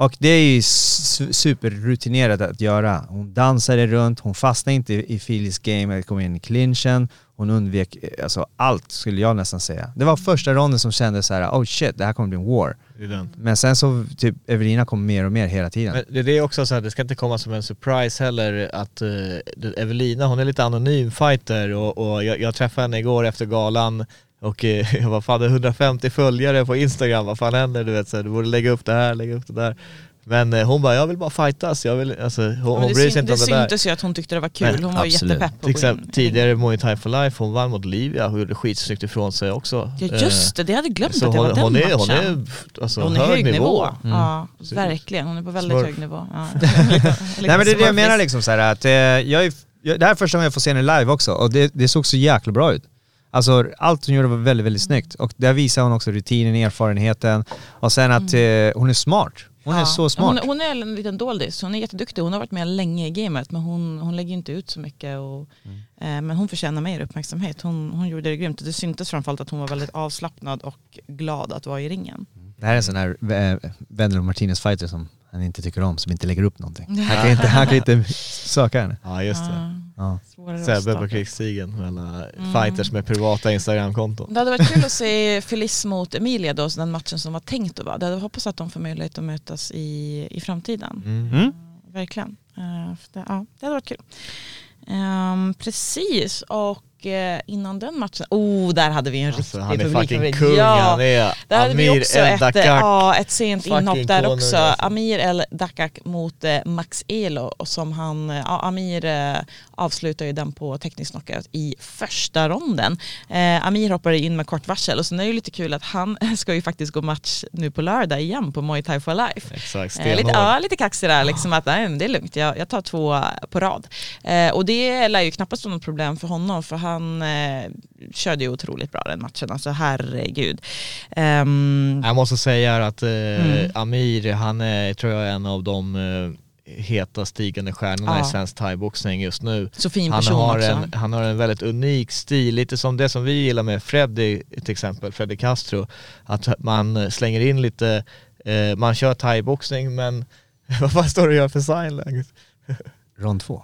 S4: Och det är ju su- superrutinerat att göra. Hon dansade runt, hon fastnade inte i Phillies game, eller kom in i clinchen, hon undvek eh, alltså allt skulle jag nästan säga. Det var första ronden som kändes så här: oh shit, det här kommer bli en war. Men sen så, typ, Evelina kom mer och mer hela tiden.
S3: Men det är också så att det ska inte komma som en surprise heller att uh, Evelina, hon är lite anonym fighter och, och jag, jag träffade henne igår efter galan och eh, jag var fan det är 150 följare på Instagram, vad fan händer? Du vet så här, du borde lägga upp det här, lägga upp det där. Men eh, hon bara, jag vill bara fightas, jag vill, alltså, hon, hon
S1: det
S3: bryr sig inte om
S1: det
S3: det där.
S1: syntes ju att hon tyckte det var kul,
S3: Nej,
S1: hon var
S4: absolut.
S1: jättepepp på
S3: Till exempel
S1: i
S3: tidigare Muay Thai for Life, hon vann mot Livia och gjorde skitsnyggt ifrån sig också.
S1: Ja just det, det hade jag glömt
S3: Så
S1: att det
S3: hon,
S1: var den
S3: hon, är, hon
S1: matchen.
S3: är alltså,
S1: hon är
S3: hög, nivå.
S1: Ja, verkligen. Hon är på väldigt
S3: Smurf.
S1: hög nivå. Ja.
S4: Nej men det är det jag menar liksom så här, att eh, jag är, jag, det här är första gången jag får se henne live också och det, det såg så jäkla bra ut. Alltså allt hon gjorde var väldigt, väldigt snyggt och där visar hon också rutinen, erfarenheten och sen att eh, hon är smart. Hon är
S1: Ja.
S4: så smart.
S1: Hon, hon är en liten doldis, hon är jätteduktig. Hon har varit med länge i gamet men hon, hon lägger inte ut så mycket. Och,
S4: Mm.
S1: eh, men hon förtjänar mer uppmärksamhet. Hon, hon gjorde det grymt. Det syntes framförallt att hon var väldigt avslappnad och glad att vara i ringen.
S4: Det här är en sån här äh, Wendell Martinez fighter som han inte tycker om, som inte lägger upp någonting. Han kan inte, han kan inte söka henne.
S3: Ja just det.
S4: Ja.
S3: Sebbe på krigsstigen med alla
S1: Mm.
S3: fighters med privata instagramkonton.
S1: Det hade varit kul att se Felice mot Emilia då, så den matchen som var tänkt att vara. Det hade hoppas att de får möjlighet att mötas i, i framtiden.
S3: Mm.
S4: Mm.
S1: Verkligen. Eh, för det, ja, det hade varit kul. Ehm, precis, och eh, innan den matchen, oh där hade vi en
S3: Alltså,
S1: riktig
S3: han är fucking kung,
S1: Ja,
S3: han är
S1: där hade vi
S3: Amir
S1: också
S3: El
S1: ett,
S3: Dakak.
S1: ja, ett sent
S3: Fucking
S1: inhopp där
S3: konung,
S1: också.
S3: alltså.
S1: Amir El Dakak mot eh, Max Elo och som han, eh, ja, Amir eh, avslutar ju den på teknisk knockout i första ronden. Eh, Amir hoppar in med kort varsel och sen är det ju lite kul att han ska ju faktiskt gå match nu på lördag igen på Muay Thai for Life.
S3: Exakt,
S1: Eh, lite, ja, lite kaxig där, liksom att nej, det är lugnt, jag, jag tar två på rad. Eh, och det lär ju knappast vara något problem för honom, för han eh, körde ju otroligt bra den matchen, alltså herregud. Ehm,
S3: Jag måste säga att eh,
S1: Mm.
S3: Amir, han är tror jag en av de eh, heta stigande stjärnorna
S1: Ja.
S3: i svensk thaiboxning just nu.
S1: så fin
S3: Han
S1: person
S3: har,
S1: också.
S3: en, han har en väldigt unik stil, lite som det som vi gillar med Freddy till exempel, Freddy Castro. Att man slänger in lite, eh, man kör thaiboxning men vad fan står det och gör för sign läget?
S4: Rond två.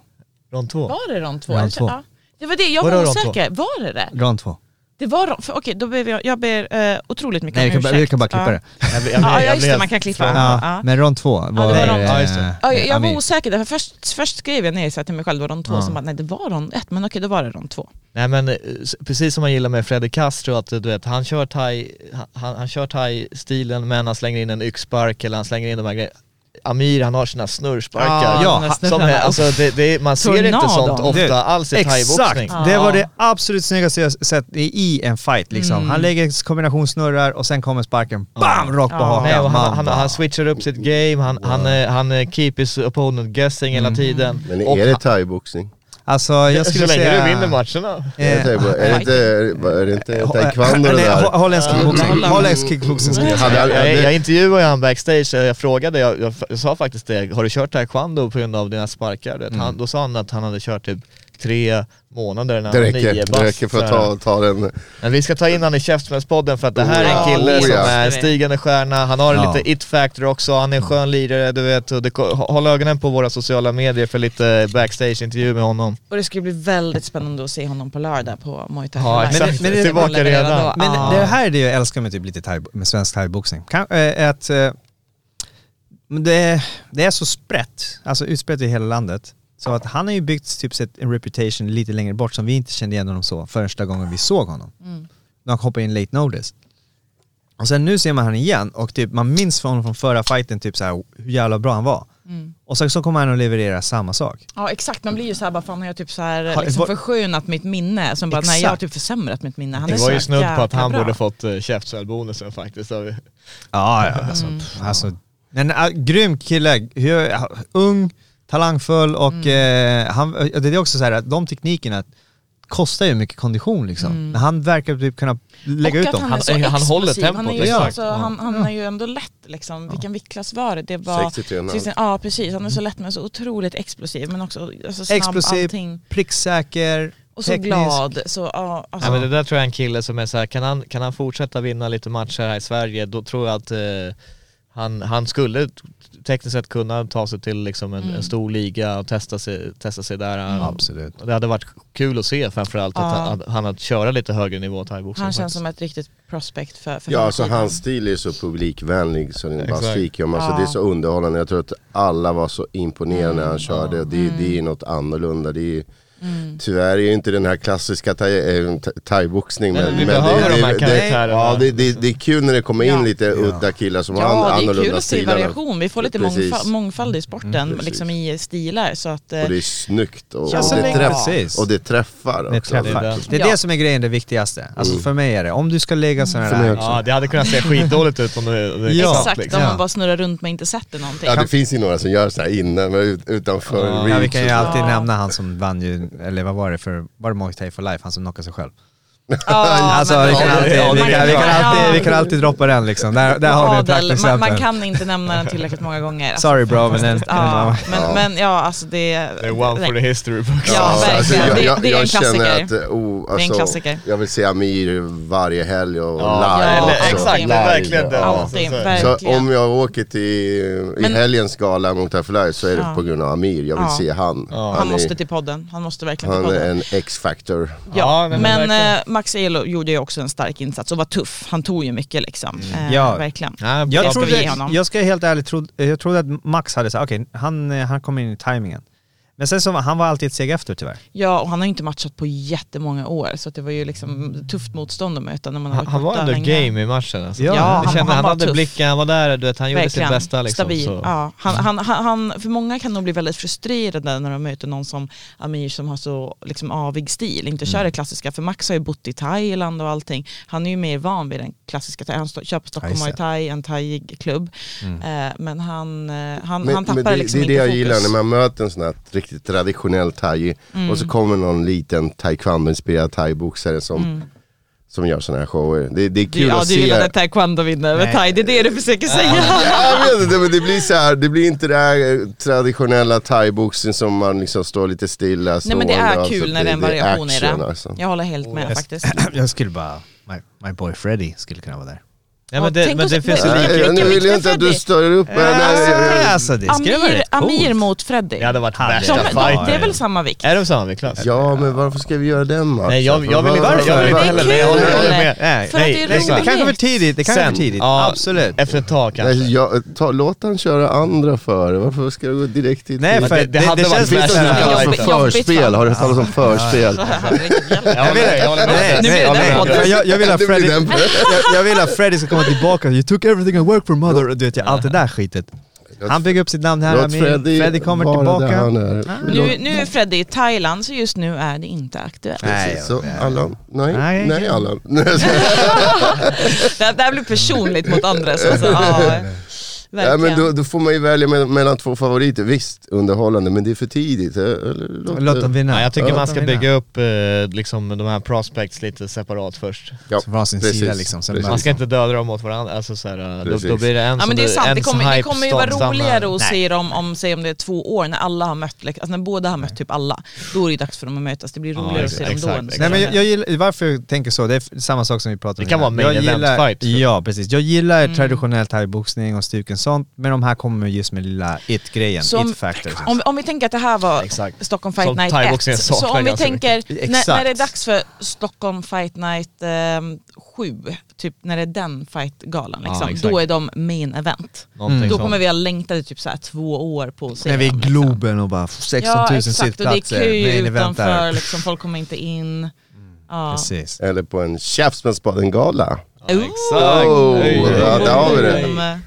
S3: Rond två?
S1: Var det de två?
S4: Rond två.
S1: Ja. Det var det, jag var osäker. Var det det?
S4: Rond två.
S1: Det var för, okej då ber jag, jag ber eh, otroligt mycket
S4: Nej vi
S1: om
S4: kan, bara-
S1: ursäkt.
S4: vi kan bara klippa
S1: ja.
S4: det.
S3: Jag jag
S1: Ja,
S3: jag
S1: just det, man kan klippa.
S4: Ja,
S1: Ja.
S4: men rond två var
S1: det var rond-
S3: ja, just det.
S1: Ja, jag, var osäker, därför först, först skrev jag ner så till mig själv, det var rond två,
S4: Ja.
S1: så bara, nej det var rond ett, men okej då var det rond två.
S3: Nej men eh, precis som man gillar med Freddy Castro, att du vet, han kör thai, han, han kör thai-stilen men han slänger in en yxspark eller han slänger in de här grejerna. Amir han har sina snurrsparkar.
S4: Ja,
S1: de där
S3: som är, alltså, det, det, är- man ser inte sånt ofta
S4: Det-
S3: alls i
S4: Exakt!
S3: thaiboxning.
S1: Ja.
S4: Det var det absolut snyggaste jag sett i en fight liksom.
S1: Mm.
S4: Han lägger kombinationssnurrar och sen kommer sparken, BAM! Rakt på
S1: Ja.
S4: hakan.
S3: Nej, han, han, han switchar upp sitt game, han, han, eh, han eh, keep his opponent guessing hela tiden.
S2: Men
S3: Och
S2: är det
S3: han-
S2: thaiboxning?
S4: Alltså jag
S3: så
S4: skulle
S3: länge
S4: säga...
S3: du vinner matcherna.
S2: Är det
S4: Eh,
S2: Är det inte, är det inte taekwondo det där?
S4: ho- Holländsk kickboxing. Holländsk kickboxing skulle jag säga.
S2: jag-
S3: Jag, intervjuade ju han backstage, jag frågade, jag, jag, jag sa faktiskt det, har du kört taekwondo på grund av dina sparkar? Vet, han, då sa han att han hade kört typ tre månader när
S2: Det
S3: han var nio bast.
S2: det räcker för att ta, ta den.
S3: Men vi ska ta in han i Käftsmällspodden för att det här är en
S2: Ja,
S3: kille
S2: oh
S3: som
S2: ja.
S3: är en stigande stjärna, han har
S4: Ja.
S3: lite it-factor också, han är en skön lirare du vet, och det, håll ögonen på våra sociala medier för lite backstage-intervju med honom.
S1: Och det ska bli väldigt spännande att se honom på lördag på Muay Thai
S3: Ja exakt,
S4: men det-
S3: tillbaka
S1: redan.
S4: Men
S1: Ja.
S4: det här är det jag älskar med typ lite thai, med svensk thaiboxning. Äh, att, eh, men det, det är så sprätt, alltså utspritt i hela landet. Så att han har ju byggt typ sett en reputation lite längre bort som vi inte kände igen honom så första gången vi såg honom.
S1: Mm.
S4: När han hoppade in late notice. Och sen nu ser man han igen och typ, man minns från honom från förra fighten typ så här, hur jävla bra han var.
S1: Mm.
S4: Och sen så kommer han att leverera samma sak.
S1: Ja exakt, man blir ju såhär bara fan har jag typ så här,
S4: Har-
S1: liksom
S4: var-
S1: förskönat mitt minne? Som bara nej jag har typ försämrat mitt minne. Han
S3: Det
S1: är
S3: var
S1: så
S3: ju snudd på att han
S1: bra.
S3: borde fått uh, käftsmällbonusen faktiskt. Så
S4: Ja, ja alltså, pff, alltså men äh, grym kille, Hur- ung, talangfull och eh, han, det är också så här att de teknikerna kostar ju mycket kondition liksom. Men han verkar typ kunna lägga
S1: och
S4: ut dem.
S1: han,
S3: Han-
S1: är så
S3: han håller
S1: explosiv.
S3: tempot,
S1: Han är ju,
S4: exakt.
S1: alltså, han, han är ju ändå lätt liksom. Vilken viktklass var det? Det var...
S2: 63 och en halv.
S1: Sixteen- Ja precis, han är så lätt men så otroligt explosiv men också alltså, snabb
S4: Explosiv,
S1: allting.
S4: pricksäker,
S1: Och så
S4: teknisk.
S1: glad. Så, ja, alltså,
S3: Ja, men det där tror jag är en kille som är så här, kan han, kan han fortsätta vinna lite matcher här i Sverige, då tror jag att eh, han, han skulle tekniskt sett kunna ta sig till liksom en,
S1: Mm.
S3: en stor liga och testa sig, testa sig där.
S4: Absolut.
S3: Och Det hade varit kul att se framförallt att
S1: Ja.
S3: han, att han att köra lite högre nivå thaiboxning.
S1: Han känns
S3: faktiskt.
S1: som ett riktigt prospect för, för
S2: Ja alltså
S1: tiden.
S2: hans stil är så publikvänlig så det är bara skriker om. Alltså,
S1: Ja.
S2: Det är så underhållande. Jag tror att alla var så imponerade när han
S1: Mm.
S2: körde. Och det, det är något annorlunda. Det är,
S1: Mm.
S2: Tyvärr är ju inte den här klassiska eh, thai- thaiboxning. Men, men
S3: behöver
S2: det,
S3: de här
S2: det, det, ja, det, det, det är kul när det kommer in
S1: Ja.
S2: lite udda killar som har
S1: Ja, det är
S2: annorlunda
S1: kul att se
S2: stilar.
S1: variation. Vi får lite mångfald, mångfald i sporten,
S2: Mm,
S1: liksom i stilar. Så att, eh,
S2: Och det är snyggt och,
S4: Ja,
S2: och, det, träff, och det träffar
S4: Det
S2: också.
S4: träffar.
S3: det är
S4: Det är
S1: Ja.
S4: det som är grejen, det viktigaste. Alltså
S2: Mm.
S4: för mig är det, om du ska lägga sådana
S2: mig
S4: där...
S2: också.
S3: Ja, det hade kunnat se skitdåligt ut om det, det
S4: Ja.
S1: exakt,
S3: liksom.
S1: om
S4: Ja.
S1: man bara snurrar runt men inte sätter någonting.
S2: Ja det finns ju några som gör så här innan men ut- utanför
S3: Ja,
S4: Ja, vi kan ju alltid
S1: Ja.
S4: nämna han som vann ju, eller vad var det för, var det Muay Thai for life, han som knockade sig själv?
S1: Ja,
S4: alltså vi kan
S3: Ja,
S4: alltid,
S3: det- ja,
S4: vi
S3: det-
S4: kan, vi kan
S1: ja.
S4: alltid, vi kan alltid droppa den liksom. Där, där har vi ett
S1: Adel, man, man
S4: praktexempel.
S1: kan inte nämna den tillräckligt många gånger. Alltså,
S4: Sorry bro, men den...
S1: Ja, men,
S2: Ja.
S1: men ja, alltså det...
S3: Det är one for the history books.
S1: Ja, verkligen.
S2: jag,
S1: Det-
S2: jag,
S1: det är
S2: jag
S1: en
S2: känner
S1: klassiker.
S2: att, eh, oh,
S1: Det är en
S2: alltså,
S1: klassiker.
S2: jag vill se Amir varje helg och
S3: Ja,
S2: live
S1: eller-
S2: också.
S3: exakt,
S1: Live,
S3: verkligen det.
S2: Ja.
S1: Alltid,
S3: Så-
S2: om jag åker till i
S1: Men-
S2: helgens gala mot Afterlife så är det
S1: Ja.
S2: på grund av Amir, jag vill
S1: Ja.
S2: se han.
S3: Ja.
S1: Han
S2: är,
S1: måste till podden. Han måste verkligen till
S2: han är
S1: podden.
S2: en X-factor.
S1: Ja,
S3: Ja, men
S1: Max Elo gjorde ju också en stark insats och var tuff. Han tog ju mycket liksom. Eh,
S4: Ja.
S1: Verkligen.
S3: Ja,
S4: Jag,
S1: Det ska vi ge
S4: trodde, jag ska helt ärligt tro, jag trodde att Max hade sagt, okej, han, eh, han kom in i timingen. Men sen så var han var alltid ett steg efter tyvärr.
S1: Ja, och han har ju inte matchat på jättemånga år så att det var ju liksom tufft motstånd att möta när man har
S3: Han, han var ändå
S1: länge.
S3: game i matchen alltså.
S4: Ja,
S3: jag
S1: han-
S3: kände,
S1: han
S3: han, hade
S1: tuff.
S3: blicken, han var där, du vet, han gjorde
S1: Verkligen.
S3: sitt bästa liksom.
S1: Stabil.
S3: Så.
S1: Ja. Han, han, han, för många kan nog bli väldigt frustrerade när de möter någon som Amir som har så liksom, avig stil, inte kör det klassiska. För Max har ju bott i Thailand och allting. Han är ju mer van vid den klassiska. Han stå, kör på Stockholm Muay. Thai, en thai-klubb. Eh, men han, eh, han,
S2: Men,
S1: han tappar
S2: men det,
S1: liksom
S2: det är det
S1: inte
S2: jag
S1: fokus.
S2: gillar när man möter en sån här riktigt traditionell thai
S1: Mm.
S2: och så kommer någon liten taekwondo-inspirerad thaiboxare som, som gör såna här shower. Det, det är
S1: Mm. Du,
S2: kul
S1: ja,
S2: att
S1: du
S2: se.
S1: gillar när taekwondo vinner över thai, det är det du försöker säga.
S2: Ja, jag vet inte, men det blir så här, det blir inte det här eh, traditionella thaiboxning som man liksom står lite stilla
S1: Nej men det är
S2: alltså,
S1: kul när det är en variation i
S2: action,
S1: det.
S2: alltså.
S1: Jag håller helt med
S3: Yes.
S1: faktiskt.
S4: Jag skulle bara, my, my boy Freddy skulle kunna vara där.
S3: Ja, men det, men det finns ju
S1: men-
S3: lik...
S2: Nej,
S1: vilken
S2: nu vill jag inte att du stör upp mig. Nej,
S4: Alltså, alltså det skulle vara
S1: Amir,
S4: rätt.
S1: Amir mot Freddy.
S3: Det hade varit värsta
S1: De, de,
S3: fighten.
S1: det är väl samma vikt?
S3: Är de samma viktklass?
S2: Ja men varför ska vi göra den matchen?
S3: Nej jag, jag vill inte, jag vill inte
S4: Det är
S3: heller
S1: kul.
S3: det. Jag håller, med.
S4: Nej, nej,
S1: det är
S4: det, det kanske är för tidigt, det kanske är för tidigt.
S3: ja,
S4: Absolut.
S3: Efter ett tag kanske.
S2: Nej, jag, ta, låt han köra andra före, varför ska du gå direkt till
S4: Nej, för
S3: det-
S4: det,
S3: det
S4: det,
S3: hade
S4: det
S3: varit
S4: såhär...
S2: Det kallas för förspel,
S1: för-
S2: har du talat om förspel?
S3: Jag.
S4: Nej, nej,
S1: det
S4: nej. vill
S2: Det
S4: att Freddy ska komma tillbaka, you took everything I worked for mother, och du vet, allt det där skitet. Han bygger upp sitt namn här,
S2: Låt. Freddy,
S4: Freddy kommer tillbaka.
S2: är.
S1: Nu, nu är Freddy i Thailand så just nu är det inte aktuellt.
S4: Nej,
S2: Så Allan, nej,
S4: Nej.
S2: nej, Allan.
S1: Det, här- blir personligt mot andra. Så, så, ja,
S2: Ja,
S1: verkligen.
S2: men då, då får man ju välja me- mellan två favoriter, visst underhållande men det är för tidigt. eh, låt,
S4: Låt dem vinna.
S3: Ja, jag tycker
S4: Låt
S3: man ska bygga upp eh, liksom, de här prospects lite separat först.
S2: ja,
S4: Så var sin
S2: precis,
S4: sida liksom. Sen
S3: Man ska inte döda dem mot varandra, alltså, så här, då, då blir det en
S1: Ja men det är sant, det kommer, det kommer ju vara roligare att se dem om, säg om det är två år, när alla har mött, alltså när båda har mött typ alla. Då är det dags för dem att mötas, det blir
S3: Ja,
S1: roligare att se dem då.
S3: exakt.
S4: Nej men jag, jag gillar, varför jag tänker så, det är samma sak som vi pratade om
S3: Det kan vara main
S4: jag
S3: event
S4: gillar,
S3: fight.
S4: Ja precis, jag gillar
S1: Mm.
S4: traditionell thaiboxning och stuken sånt, men de här kommer just med lilla it-grejen, it-factor.
S1: Om, om vi tänker att det här var
S3: Exakt.
S1: Stockholm Fight
S3: Som
S1: Night
S3: thaiboxningen
S1: 1, så om vi tänker när, när det är dags för Stockholm Fight Night ehm, 7, typ när det är den fightgalan,
S3: Ja,
S1: liksom,
S3: exakt.
S1: då är de main event.
S4: Mm.
S1: Då kommer vi ha längtat i typ så här två år på att se
S4: När vi är i
S1: liksom.
S4: Globen och bara 16 000
S1: Ja exakt, och det är
S4: sittplatser,
S1: kö
S4: main event
S1: utanför,
S4: där.
S1: liksom, folk kommer inte in. Ja.
S4: Precis.
S2: Eller på en Käftsmällsbaden-gala.
S3: Ja, exakt.
S2: Oh, ja, där har vi det.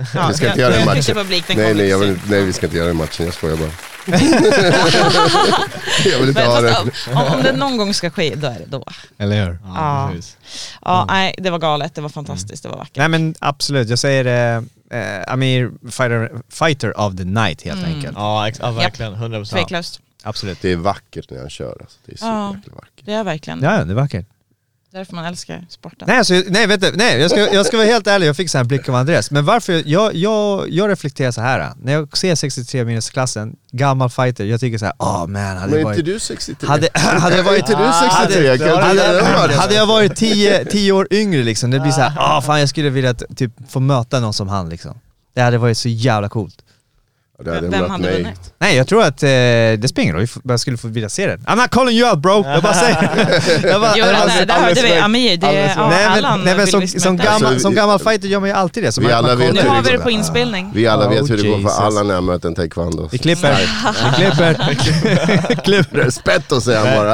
S1: Mm.
S2: Nej,
S1: Ja,
S2: vi ska inte göra den matchen. Nej, nej, vill, nej, vi ska inte göra den matchen, jag skojar bara. jag vill inte
S1: Men,
S2: ha
S1: fast,
S2: den.
S1: om, om det någon gång ska ske, då är det då.
S4: Eller hur?
S3: Ja,
S1: Ja.
S3: precis.
S1: Ja, nej, det var galet, det var fantastiskt, det var vackert.
S4: Nej men absolut, jag säger eh, eh, Amir fighter, fighter of the night helt
S1: Mm.
S4: enkelt.
S3: Ja, ex- ja verkligen. 100%.
S1: Tveklöst.
S4: Absolut.
S2: Det är vackert när han kör alltså. Det är så
S1: Ja.
S2: vackert.
S1: Det är verkligen.
S4: Ja, det är vackert.
S1: Därför man älskar sporten.
S4: Nej, alltså, nej, vet du, nej jag, ska, jag ska vara helt ärlig, jag fick så här en blick av Andreas. Men varför, jag, jag, jag reflekterar så här. när jag ser 63 minusklassen, gammal fighter, jag tycker så här, oh, man, hade
S2: Men
S4: jag
S2: är inte
S4: varit...
S2: du 63?
S4: Hade, hade jag varit...
S2: Inte du 63? Kan inte
S4: hade,
S2: göra
S4: hade,
S2: det?
S4: hade jag varit 10 10 år yngre liksom, det blir så här, ah fan jag skulle vilja typ få möta någon som han liksom. Det hade varit så jävla coolt.
S2: Hade
S1: Vem hade
S2: mig.
S1: vunnit?
S4: Nej jag tror att eh, det spelar ingen roll, jag skulle få vilja se det. I'm not calling you out bro, jag bara säger jag bara,
S1: Jo, det, det hörde vi, Amir, det, ja,
S4: nej
S1: Allan
S4: men, nej, men som, som, gammal,
S2: Alltså,
S4: som gammal fighter gör man ju alltid det. Så
S2: Vi
S4: man,
S2: alla vet
S1: Nu
S2: hur
S1: har
S2: det
S1: vi
S2: går.
S1: det på inspelning.
S2: Vi alla vet
S4: Oh,
S2: hur det går för alla när jag möter en taekwondo.
S4: Vi klipper, vi klipper, klipper.
S2: Respetto säger han bara.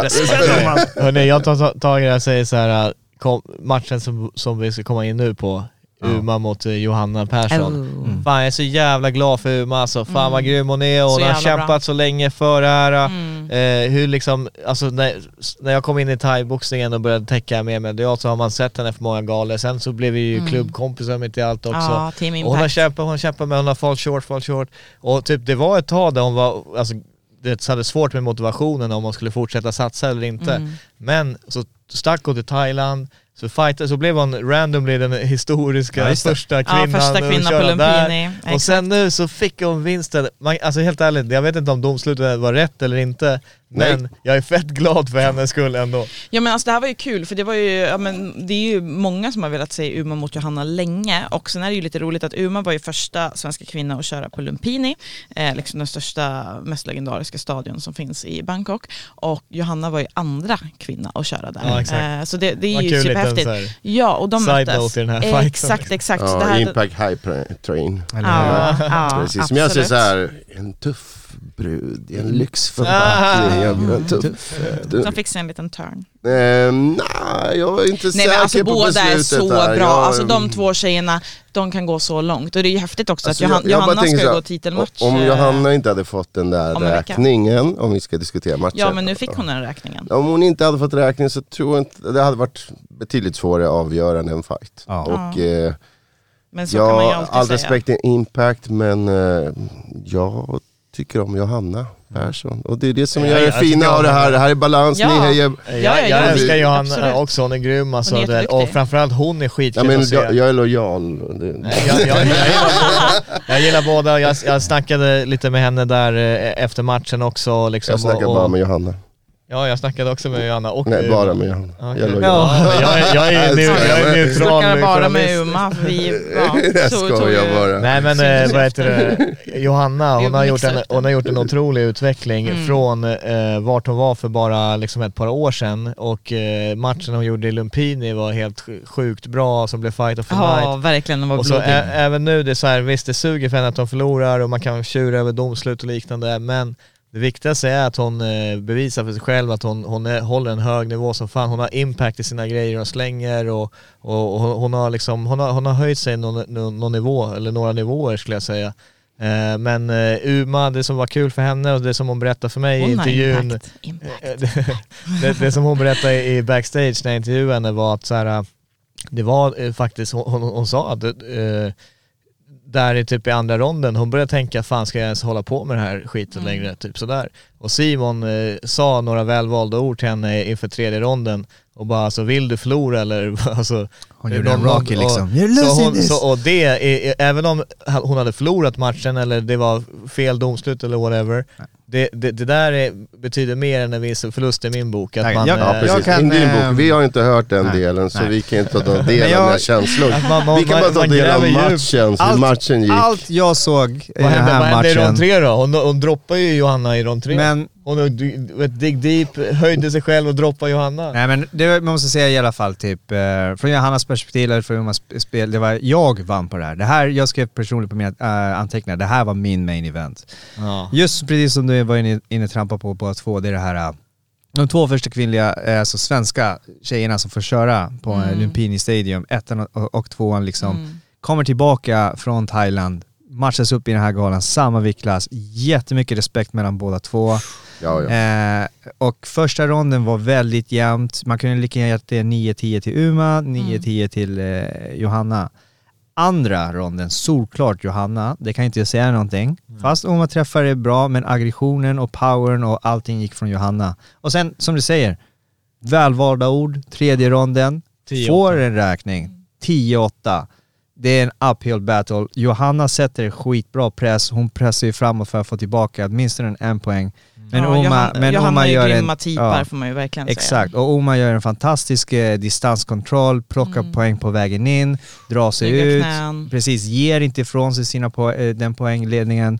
S3: Hörni, jag tar tag i det här och säger så här, kom, matchen som, som vi ska komma in nu på, Uma mot eh, Johanna Persson.
S1: Oh.
S3: Fan jag är så jävla glad för Uma alltså, fan vad grym hon är och
S1: Så
S3: hon har
S1: jävla bra.
S3: kämpat så länge för det här.
S1: Mm.
S3: Eh, hur liksom, alltså när, när jag kom in i thaiboxningen och började täcka mer medialt så har man sett henne för många galor. Sen så blev vi ju klubbkompisar mitt i allt också.
S1: Ja, Team
S3: Och hon har kämpat, hon har kämpat med, hon har fall short, fall short. Och typ det var ett tag där hon var, alltså det hade svårt med motivationen om hon skulle fortsätta satsa eller inte.
S1: Mm.
S3: Men så stack hon till Thailand, så fighter, så blev hon randomly den historiska
S4: Ja,
S3: första
S1: Ja,
S3: kvinnan
S1: första
S3: att
S1: kvinnan på
S3: köra där.
S1: Lumpini.
S3: Och sen nu så fick hon vinsten. Man, alltså helt ärligt, jag vet inte om domslutet var rätt eller inte. Men
S2: Nej.
S3: jag är fett glad för hennes skull ändå.
S1: Ja men alltså det här var ju kul för det var ju, ja, men det är ju många som har velat se Uma mot Johanna länge och sen är det ju lite roligt att Uma var ju första svenska kvinna att köra på Lumpini, eh, liksom den största, mest legendariska stadion som finns i Bangkok och Johanna var ju andra kvinna att köra där.
S3: Ja, exakt.
S1: Eh, så det, det är
S3: Vad
S1: ju
S3: kul,
S1: superhäftigt. Ja och de
S3: side
S1: möttes.
S3: note i den här fighten.
S1: Exakt, exakt. Så det
S2: Ja,
S1: här,
S2: Impact High Train.
S1: Ja, ja,
S2: Precis, men jag säger
S1: absolut.
S2: så här, en tuff brud i en lyxförpackning. Jag blir en tuff.
S1: Som fick sig en liten turn.
S2: Ehm, nej, jag var inte
S1: Nej
S2: säker
S1: alltså
S2: på
S1: båda är
S2: beslutet
S1: så
S2: där.
S1: bra,
S2: Jag-
S1: alltså de två tjejerna, de kan gå så långt. Och det är ju häftigt också
S2: Alltså,
S1: att Johan,
S2: jag- jag
S1: Johanna ska
S2: så
S1: gå titelmatch.
S2: Om
S1: eh,
S2: Johanna inte hade fått den där
S1: om
S2: räkningen, om vi ska diskutera matchen.
S1: Ja men nu fick hon den räkningen.
S2: Om hon inte hade fått räkningen så tror jag inte, det hade varit betydligt svårare att avgöra än en fight.
S4: Ja.
S2: Och eh,
S1: Men så kan man ju
S2: ja,
S1: alltid
S2: all
S1: säga.
S2: respekt till Impact men eh, jag tycker om Johanna Persson. Och det är det som
S3: Ja,
S2: gör det
S3: jag
S2: fina av det här, det här är balans,
S1: Ja.
S2: ni hejar
S3: Jag,
S1: Ja, ja,
S3: jag
S1: ja,
S3: älskar Johanna
S1: absolut.
S3: också, hon är grym alltså.
S1: Hon är
S3: och framförallt hon är
S2: Ja,
S3: skitkul
S2: men
S3: att se.
S2: jag, jag är lojal.
S3: Jag, jag, jag, gillar båda. jag gillar båda, jag, jag snackade lite med henne där eh, efter matchen också. Liksom,
S2: jag snackar
S3: och,
S2: bara med Johanna.
S3: Ja, jag snackade också med Johanna och
S2: Nej, bara med Johanna.
S3: Okej.
S2: Jag.
S3: Ja, jag, jag, är, neu- jag är neutral
S1: Snackar bara med. Uma, vi ja,
S2: Jag skojar bara.
S3: Nej men eh, vad heter det, Johanna hon har, gjort en, hon har gjort en otrolig utveckling
S1: Mm.
S3: från eh, vart hon var för bara liksom ett par år sedan och eh, matchen hon gjorde i Lumpini var helt sj- sjukt bra som blev fight of the night.
S1: Ja verkligen, den var
S3: Och så ä- även nu, det är så här, visst det suger för henne att de förlorar och man kan tjura över domslut och liknande men det viktigaste är att hon eh, bevisar för sig själv att hon, hon är, håller en hög nivå som fan. Hon har impact i sina grejer och slänger och, och, och hon, har liksom, hon, har, hon har höjt sig någon, någon, nivå, eller några nivåer skulle jag säga. Eh, men eh, Uma, det som var kul för henne och det som hon berättade för mig i
S1: Hon har
S3: intervjun
S1: impact. impact.
S3: det, det, det som hon berättade i backstage när jag intervjuade henne var att så här, det var faktiskt, hon, hon, hon sa att där i typ i andra ronden, hon började tänka fan ska jag ens hålla på med det här skiten
S1: Mm.
S3: längre, typ sådär. Och Simon eh, sa några välvalda ord till henne inför tredje ronden och bara alltså vill du förlora eller alltså
S4: Hon gjorde en Rocky liksom. You're
S3: så hon,
S4: this!
S3: så, och det, är, är, även om hon hade förlorat matchen eller det var fel domslut eller whatever, det, det, det där är, betyder mer än en viss förlust i min bok. Att
S4: Nej,
S3: man,
S4: jag-
S3: eh,
S2: Ja precis,
S4: kan,
S2: in din bok. Vi har inte hört den
S4: nej,
S2: delen så
S4: nej.
S2: vi kan inte ta del av
S4: jag-
S2: dina känslor.
S3: Att man- man-
S2: vi kan bara ta del av matchen, hur
S4: Allt-
S2: matchen gick.
S4: Allt jag såg i
S3: vad
S4: den
S3: hände, vad
S4: här
S3: hände i rond
S4: matchen,
S3: tre då? Hon, hon droppade ju Johanna i rond tre.
S4: men
S3: hon vet, dig deep, höjde sig själv och droppade Johanna.
S4: Nej men det man måste säga i alla fall typ, eh, från Johannas perspektiv eller från Jonas spel, det var jag vann på det här. Det här, jag skrev personligen på mina äh, anteckningar, det här var min main event.
S3: Ja.
S4: Just precis som du var inne, inne trampa på båda två, det är det här äh, de två första kvinnliga, eh, alltså svenska tjejerna som får köra på mm. Lumpini Stadium, ettan och, och tvåan liksom,
S1: Mm.
S4: kommer tillbaka från Thailand, matchas upp i den här galan, samma viktklass, jättemycket respekt mellan båda två.
S2: Ja, ja.
S4: Eh, och första ronden var väldigt jämnt, man kunde lika gärna gett det 9-10 till Uma, 9-10 till eh, Johanna. Andra ronden, solklart Johanna, det kan inte jag säga någonting. Fast Uma träffade bra, men aggressionen och powern och allting gick från Johanna. Och sen, som du säger, välvalda ord, tredje ronden,
S3: 10-8.
S4: får en räkning, 10-8. Det är en uphill battle. Johanna sätter skitbra press, hon pressar ju framåt för att få tillbaka åtminstone en poäng. Men
S1: ja,
S4: Oma,
S1: Johanna,
S4: men
S1: Johanna
S4: Oma gör
S1: grymma
S4: en...
S1: tipar
S4: ja.
S1: får man ju verkligen
S4: Exakt,
S1: säga.
S4: och Oma gör en fantastisk eh, distanskontroll, plockar
S1: Mm.
S4: poäng på vägen in, drar sig
S1: Snygga
S4: ut,
S1: knän.
S4: precis, ger inte ifrån sig sina po- eh, den poängledningen.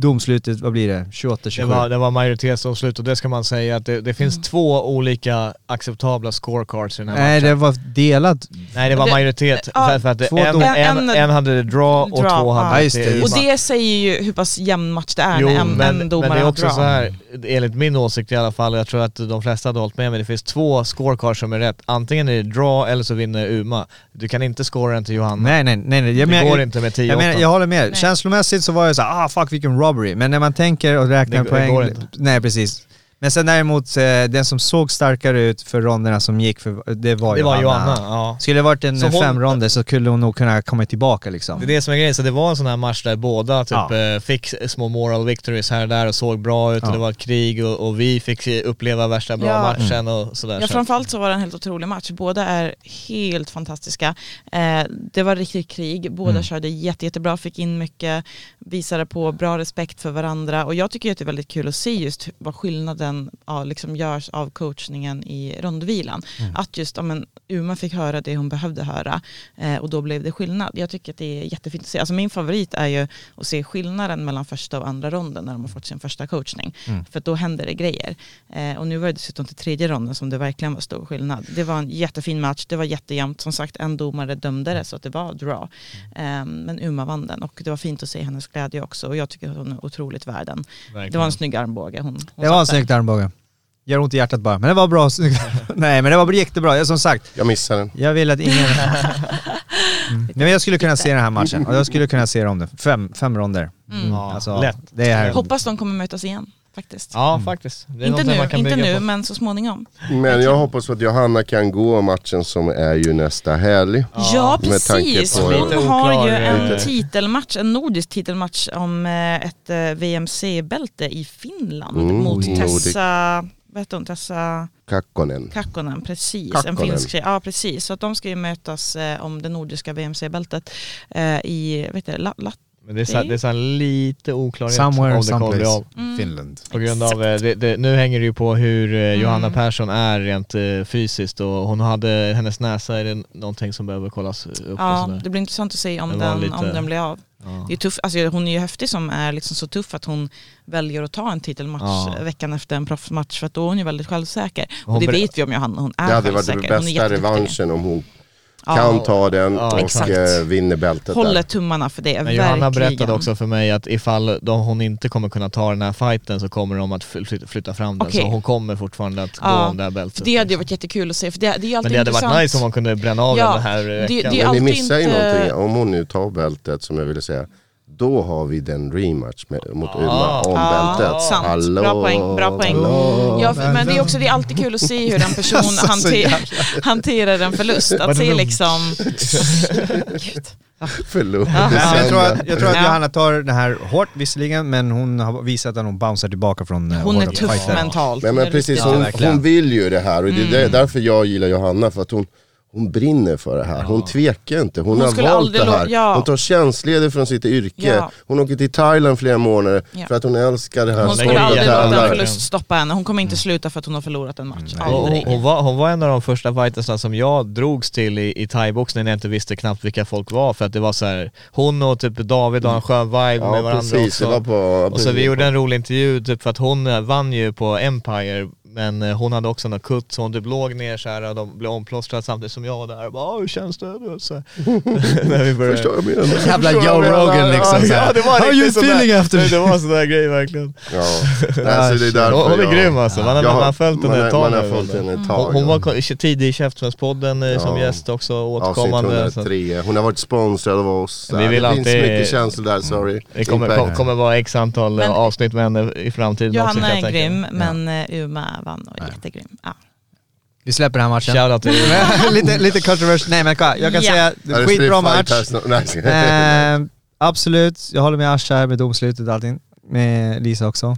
S4: Domslutet, vad blir det? 28-27?
S3: Det var, det var majoritetsavslut och det ska man säga att det, det finns
S1: Mm.
S3: två olika acceptabla scorecards i den här
S4: Nej,
S3: matchen.
S4: det var delat.
S3: Nej det var
S1: Det-
S3: majoritet,
S1: ja,
S3: för, för att
S4: två
S3: en, en,
S1: En-
S3: en hade draw och
S1: draw,
S3: två hade
S4: ja. just det, just
S1: Och det säger ju hur pass jämn match det är
S3: Jo,
S1: när en,
S3: men,
S1: en domare
S3: men det är också så här, enligt min åsikt i alla fall, jag tror att de flesta hade hållit med mig, det finns två scorecards som är rätt. Antingen är det draw eller så vinner Uma. Du kan inte scora den till Johanna.
S4: Nej, nej, nej. nej. Jag,
S3: det
S4: men,
S3: går inte med 10-8.
S4: jag, menar, jag håller med.
S1: Nej.
S4: Känslomässigt så var jag så här, ah fuck vilken robbery. Men när man tänker och räknar
S3: Det- det
S4: poäng...
S3: inte.
S4: Nej precis. Men sen däremot, eh, den som såg starkare ut för ronderna som gick, för, det var
S3: det var
S4: Johanna.
S3: Johanna, ja.
S4: Skulle det varit en
S3: Så hon-
S4: fem ronder så skulle hon nog kunna komma tillbaka liksom.
S3: Det är det som är grejen, så det var en sån här match där båda typ
S4: Ja.
S3: eh, fick små moral victories här och där och såg bra ut
S4: Ja.
S3: och det var ett krig och, och vi fick uppleva värsta bra
S1: Ja.
S3: matchen och sådär.
S1: Ja framförallt så var det en helt otrolig match. Båda är helt fantastiska. Eh, det var riktigt krig, båda
S4: Mm.
S1: körde jätte, jättebra, fick in mycket, visade på bra respekt för varandra och jag tycker att det är väldigt kul att se just vad skillnaden ja, liksom görs av coachningen i rondvilan.
S4: Mm.
S1: Att just ja, men, Uma fick höra det hon behövde höra eh, och då blev det skillnad. Jag tycker att det är jättefint att se. Alltså min favorit är ju att se skillnaden mellan första och andra ronden när de har fått sin första coachning.
S4: Mm.
S1: För då händer det grejer. Eh, och nu var det dessutom till tredje ronden som det verkligen var stor skillnad. Det var en jättefin match, det var jättejämnt. Som sagt, en domare dömde det så att det var draw. Eh, men Uma vann den och det var fint att se hennes glädje också. Och jag tycker att hon är otroligt värd den.
S3: Verkligen.
S1: Det var en snygg armbåge hon, hon
S4: Det var en snygg armbåge. Gör ont i hjärtat bara. Men det var bra. Nej men det var jättebra. Jag, som sagt,
S2: Jag missade den.
S4: jag vill att ingen... Mm. Nej, men jag skulle kunna se den här matchen och jag skulle kunna se om det. Fem, fem ronder.
S1: Mm.
S3: Ja,
S4: Alltså,
S3: lätt.
S4: det är...
S1: Hoppas de kommer mötas igen faktiskt.
S3: Ja faktiskt. Det är
S1: inte nu,
S3: man kan
S1: inte
S3: bygga
S1: nu
S3: på.
S1: men så småningom.
S2: Men jag hoppas att Johanna kan gå matchen som är ju nästa helg.
S1: Ja,
S2: med tanke
S1: precis.
S2: på-
S1: Hon har ju en titelmatch, en nordisk titelmatch om eh, ett eh, VMC-bälte i Finland
S2: Mm,
S1: mot
S2: Nordic.
S1: Tessa, vad heter hon, Tessa
S2: Kakkonen.
S1: Kakkonen, precis.
S2: Kakkonen.
S1: En finsk tjej. Ja, precis. Så att de ska ju mötas eh, om det nordiska VMC-bältet eh, i, vet du, La, La,
S3: Men det är, så, det är så här lite oklarhet
S4: Somewhere,
S3: om det kommer bli av.
S4: someplace. Finland.
S3: På grund av, eh, det, det, nu hänger det ju på hur eh, Johanna
S1: Mm.
S3: Persson är rent eh, fysiskt och hon hade, hennes näsa är det någonting som behöver kollas upp och
S1: Ja,
S3: sådär.
S1: det blir intressant att se om, den,
S3: lite-
S1: om den blir av.
S3: Ja.
S1: Det är tuff, alltså hon är ju häftig som är liksom så tuff att hon väljer att ta en titelmatch
S3: Ja.
S1: veckan efter en proffsmatch för att då är hon ju väldigt självsäker.
S3: Hon
S1: och det vet vi om Johanna, hon är
S2: Det hade varit
S1: självsäker.
S2: den bästa revanschen om hon
S1: Ja.
S2: kan ta den
S3: Ja,
S2: och
S1: exakt.
S2: eh, vinner bältet
S1: Håller
S2: där.
S1: tummarna för det,
S3: Men
S1: verkligen.
S3: Johanna berättade också för mig att ifall de, hon inte kommer kunna ta den här fighten så kommer de att flytta, fram den.
S1: Okej.
S3: Så hon kommer fortfarande att gå
S1: Ja,
S3: om det här bältet.
S1: För det hade ju
S3: liksom.
S1: varit jättekul att se, för det, det är alltid
S3: Men det hade
S1: intressant.
S3: varit nice om man kunde bränna av
S1: Ja,
S3: den här
S1: det-
S3: veckan.
S1: det är
S2: Men ni missar ju
S1: inte-
S2: någonting. Om hon nu tar bältet som jag ville säga. Då har vi den rematch med, mot. Uma om
S1: Ja,
S2: bältet.
S1: sant.
S2: Hallå,
S1: Bra poäng, bra poäng.
S2: hallå.
S1: Ja, men det är också det är alltid kul att se hur en person hanter, hanterar en förlust. Att se liksom... Gud.
S2: Förlåt.
S1: Ja.
S4: jag tror att, jag tror att. Johanna tar det här hårt visserligen, men hon har visat att hon bouncear tillbaka från eh,
S1: Hon är tuff
S4: fighter.
S1: mentalt.
S2: Men,
S1: Hon
S2: men precis, hon, hon vill ju det här och det är
S1: Mm.
S2: därför jag gillar Johanna. För att hon, hon brinner för det här. Hon tvekar inte. Hon,
S1: Hon
S2: har valt det här.
S1: ja.
S2: Hon tar tjänstledigt från sitt yrke.
S1: Ja.
S2: Hon åker till Thailand flera månader
S1: Ja.
S2: för att hon älskar det här.
S1: Hon skulle aldrig låta en förlust stoppa henne. Hon kommer inte sluta för att hon har förlorat en match.
S3: Hon,
S1: Aldrig.
S3: hon, var, hon var en av de första fightersna som jag drogs till i, i thaiboxning när jag inte visste knappt vilka folk var för att det var så här, hon och typ David har en skön vibe med varandra
S2: precis, det
S3: också.
S2: var på...
S3: Och så vi gjorde en rolig intervju typ för att hon eh, vann ju på Empire men eh, hon hade också någon kutt så hon typ låg ner så här och de blev omplåstrade samtidigt som jag där och bara "Ah, hur känns det? Så. När vi började-
S2: Förstår jag menar?
S4: Jävla Joe? Rogan liksom
S3: Ja, det var
S4: How you feeling after?
S3: Det var en sån där grej verkligen.
S2: Ja, alltså, det är
S3: Hon, hon är grym alltså, man har, man har följt
S2: man
S3: henne
S2: har-
S3: ett tag
S2: Man har
S3: nu.
S2: följt henne ett tag.
S3: Hon, hon var tidig i Käftsmällspodden eh, som
S2: Ja.
S3: gäst också,
S2: Avsnitt
S3: återkommande. att
S2: 103. Hon har varit sponsrad av oss.
S3: Vi vill
S2: det finns mycket känslor där, sorry.
S3: Det kommer, kommer vara x antal avsnitt med henne i framtiden också,
S1: Johanna är grym, men eh, Uma vann och är
S4: Ja.
S1: jättegrym. Ja.
S4: Vi släpper den här matchen.
S3: Shoutout till
S4: lite, lite controversial. Nej men kolla, jag kan
S1: Ja.
S4: säga,
S2: Ja,
S4: skitbra match. Eh, absolut, jag håller med Asha här med domslutet och allting. Med Lisa också.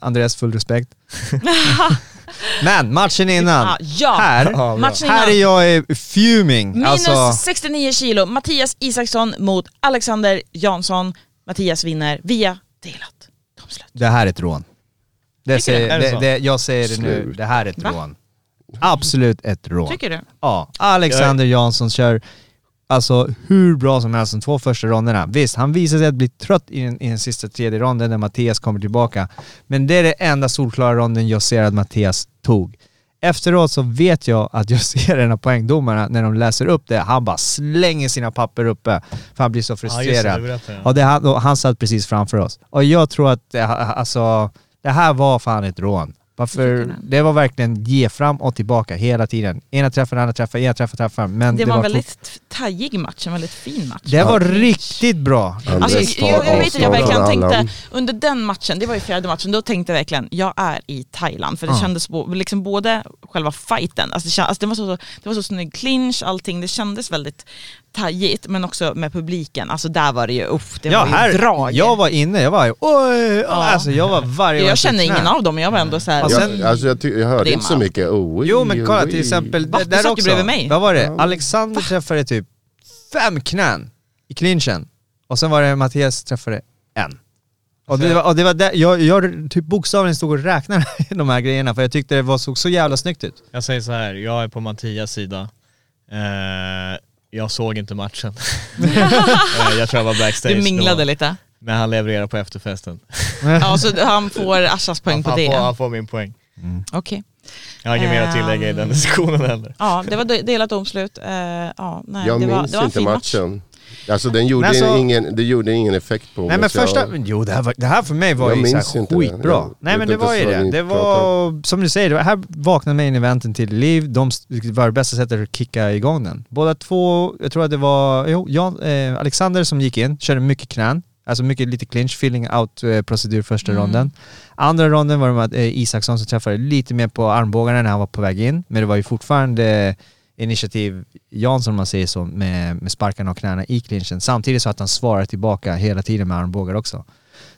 S4: Andreas, full respekt. Men matchen innan.
S1: Ja, ja.
S4: Här,
S3: bra.
S1: Matchen
S4: här är
S1: innan.
S4: jag eh, fuming.
S1: Minus
S4: Alltså,
S1: 69 kilo, Mattias Isaksson mot Alexander Jansson. Mattias vinner via delat domslut.
S4: det här är ett rån. Det
S1: du?
S3: Är det
S4: det,
S3: så?
S4: det, jag säger det nu,
S2: Slut.
S4: det här är ett
S1: Va?
S4: rån. Absolut ett rån.
S1: Tycker du?
S4: Ja, Alexander Jansson kör alltså hur bra som helst de två första ronderna. Visst, han visar sig att bli trött i den, i den sista tredje ronden när Mattias kommer tillbaka. Men det är det enda solklara ronden jag ser att Mattias tog. Efteråt så vet jag att jag ser den här poängdomarna när de läser upp det, han bara slänger sina papper uppe för han blir så
S3: Ja, just det,
S4: frustrerad.
S3: det jag.
S4: och det, han, och han satt precis framför oss. Och jag tror att det, alltså, det här var fan ett rån. Varför,
S1: det.
S4: det var verkligen ge fram och tillbaka hela tiden. Ena träffen, andra träffen, ena träffen, träffen. Men
S1: Det, var en väldigt tajig match, en väldigt fin match.
S4: det var riktigt bra.
S1: Alltså, jag, jag vet att jag verkligen tänkte, under den matchen, det var ju fjärde matchen, då tänkte jag verkligen, jag är i Thailand. För det
S4: Ja.
S1: kändes liksom både själva fighten, alltså det, kän- alltså det, var så, det var så snygg clinch, allting, det kändes väldigt tajigt, men också med publiken. Alltså där var det ju, uff, det
S4: ja,
S1: var
S4: här,
S1: ju drag.
S4: jag var inne, jag var ju oj,
S1: Ja.
S4: alltså jag var varje
S1: jag
S4: knä.
S1: ingen av dem, men jag var ändå så här,
S4: Och sen-
S2: Jag, alltså jag, jag hörde
S1: Det
S2: inte så mycket oj,
S4: Jo men kolla
S2: oj.
S4: till exempel,
S1: Va?
S4: där, också.
S1: bredvid mig.
S4: Vad var det? Alexander träffade typ fem knän i clinchen. Och sen var det Mattias träffade en. Och det var, och det var där, jag, jag typ bokstavligen stod och räknade de här grejerna för jag tyckte det var, såg så jävla snyggt ut.
S3: Jag säger så här, jag är på Mattias sida. Eh, jag såg inte matchen. eh, jag tror jag var backstage
S1: du minglade
S3: då,
S1: lite.
S3: Men han levererar på efterfesten.
S1: Ja, så han får Ashas poäng på
S3: han,
S1: det.
S3: Får, han får min poäng.
S1: Okej.
S3: Jag har inget mer att tillägga i den
S1: Ehm.
S3: diskussionen heller.
S1: Ja, det var de- delat domslut. Eh, ja, nej,
S2: Jag
S1: det var,
S2: minns
S1: det var
S2: inte
S1: fin match.
S2: matchen. Alltså den gjorde,
S4: Men så-
S2: ingen, det gjorde ingen effekt på
S4: Nej
S2: mig.
S4: men
S2: så jag-
S4: första, jo det här, var, det här för mig var ju skitbra.
S2: Jag
S4: Nej men det var ju det. Det var, som du säger, det här vaknade main eventen till liv. De var det bästa sättet att kicka igång den. Båda två, jag tror att det var jo, Jan, eh, Alexander som gick in, körde mycket knän. Alltså mycket lite clinch, filling out eh, första
S1: Mm.
S4: ronden. Andra ronden var det med, eh, Isaksson som träffade lite mer på armbågarna när han var på väg in. Men det var ju fortfarande initiativ Jansson om man säger så med, med sparkarna och knäna i clinchen. Samtidigt så att han svarar tillbaka hela tiden med armbågar också.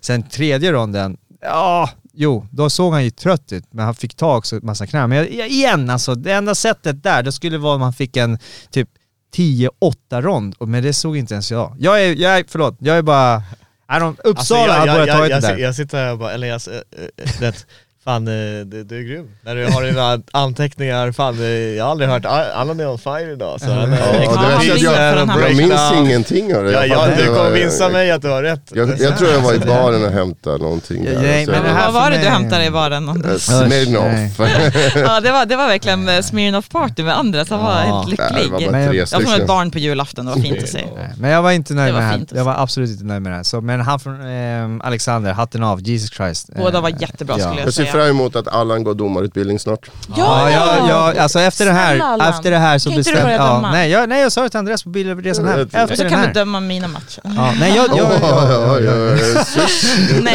S4: Sen tredje ronden, ja, jo, då såg han ju trött ut, men han fick ta också massa knän. Men jag, igen, alltså det enda sättet där, det skulle vara om han fick en typ 10-8 rond, men det såg inte ens jag. Jag är, jag är förlåt, jag är bara, I don't, Uppsala
S3: Alltså,
S4: har börjat ta
S3: jag,
S4: det
S3: jag,
S4: där.
S3: jag sitter här och bara, eller jag, äh, äh, det, fan du, du är grym. När du har dina anteckningar, fan jag har aldrig hört, Allan är on fire idag så han,
S2: Ja,
S1: Ja,
S2: jag,
S1: här
S2: jag minns ingenting av det.
S3: Ja,
S2: Jag
S3: du kommer visa mig att du har rätt.
S2: Jag, jag tror jag var i baren och hämtade någonting
S4: Ja,
S2: där.
S4: nej, men
S2: jag-
S4: det här
S1: Vad var det du hämtade i baren?
S2: Eh? Smirnoff.
S1: Ja, det var, det var verkligen eh, Smirnoff party med Andres, han var helt
S2: Nej,
S1: lycklig.
S2: var bara
S4: Men jag-
S1: Jag får ett barn på julafton, det var fint att se.
S4: Nej, Men jag var inte nöjd
S1: Det var
S4: med det här. Jag var absolut inte nöjd med det här. Så, men han från Alexander, hatten av, Jesus Christ.
S1: Båda
S4: Eh,
S1: var jättebra skulle jag
S2: Jag
S1: säga.
S2: Fram emot att Allan går domarutbildning snart.
S4: Ja, ja, ja, alltså efter det här,
S1: Snälla,
S4: efter det här så
S1: Kan inte du
S4: bestämde
S1: börja
S4: ja,
S1: döma?
S4: nej, jag, nej jag sa det till Andreas på bilresan här, efter
S1: Och så
S4: den
S1: kan du
S4: här.
S1: döma mina matcher.
S4: Ja, nej jag, jag, jag,
S2: oj, oj, oj, sus.
S1: Nej,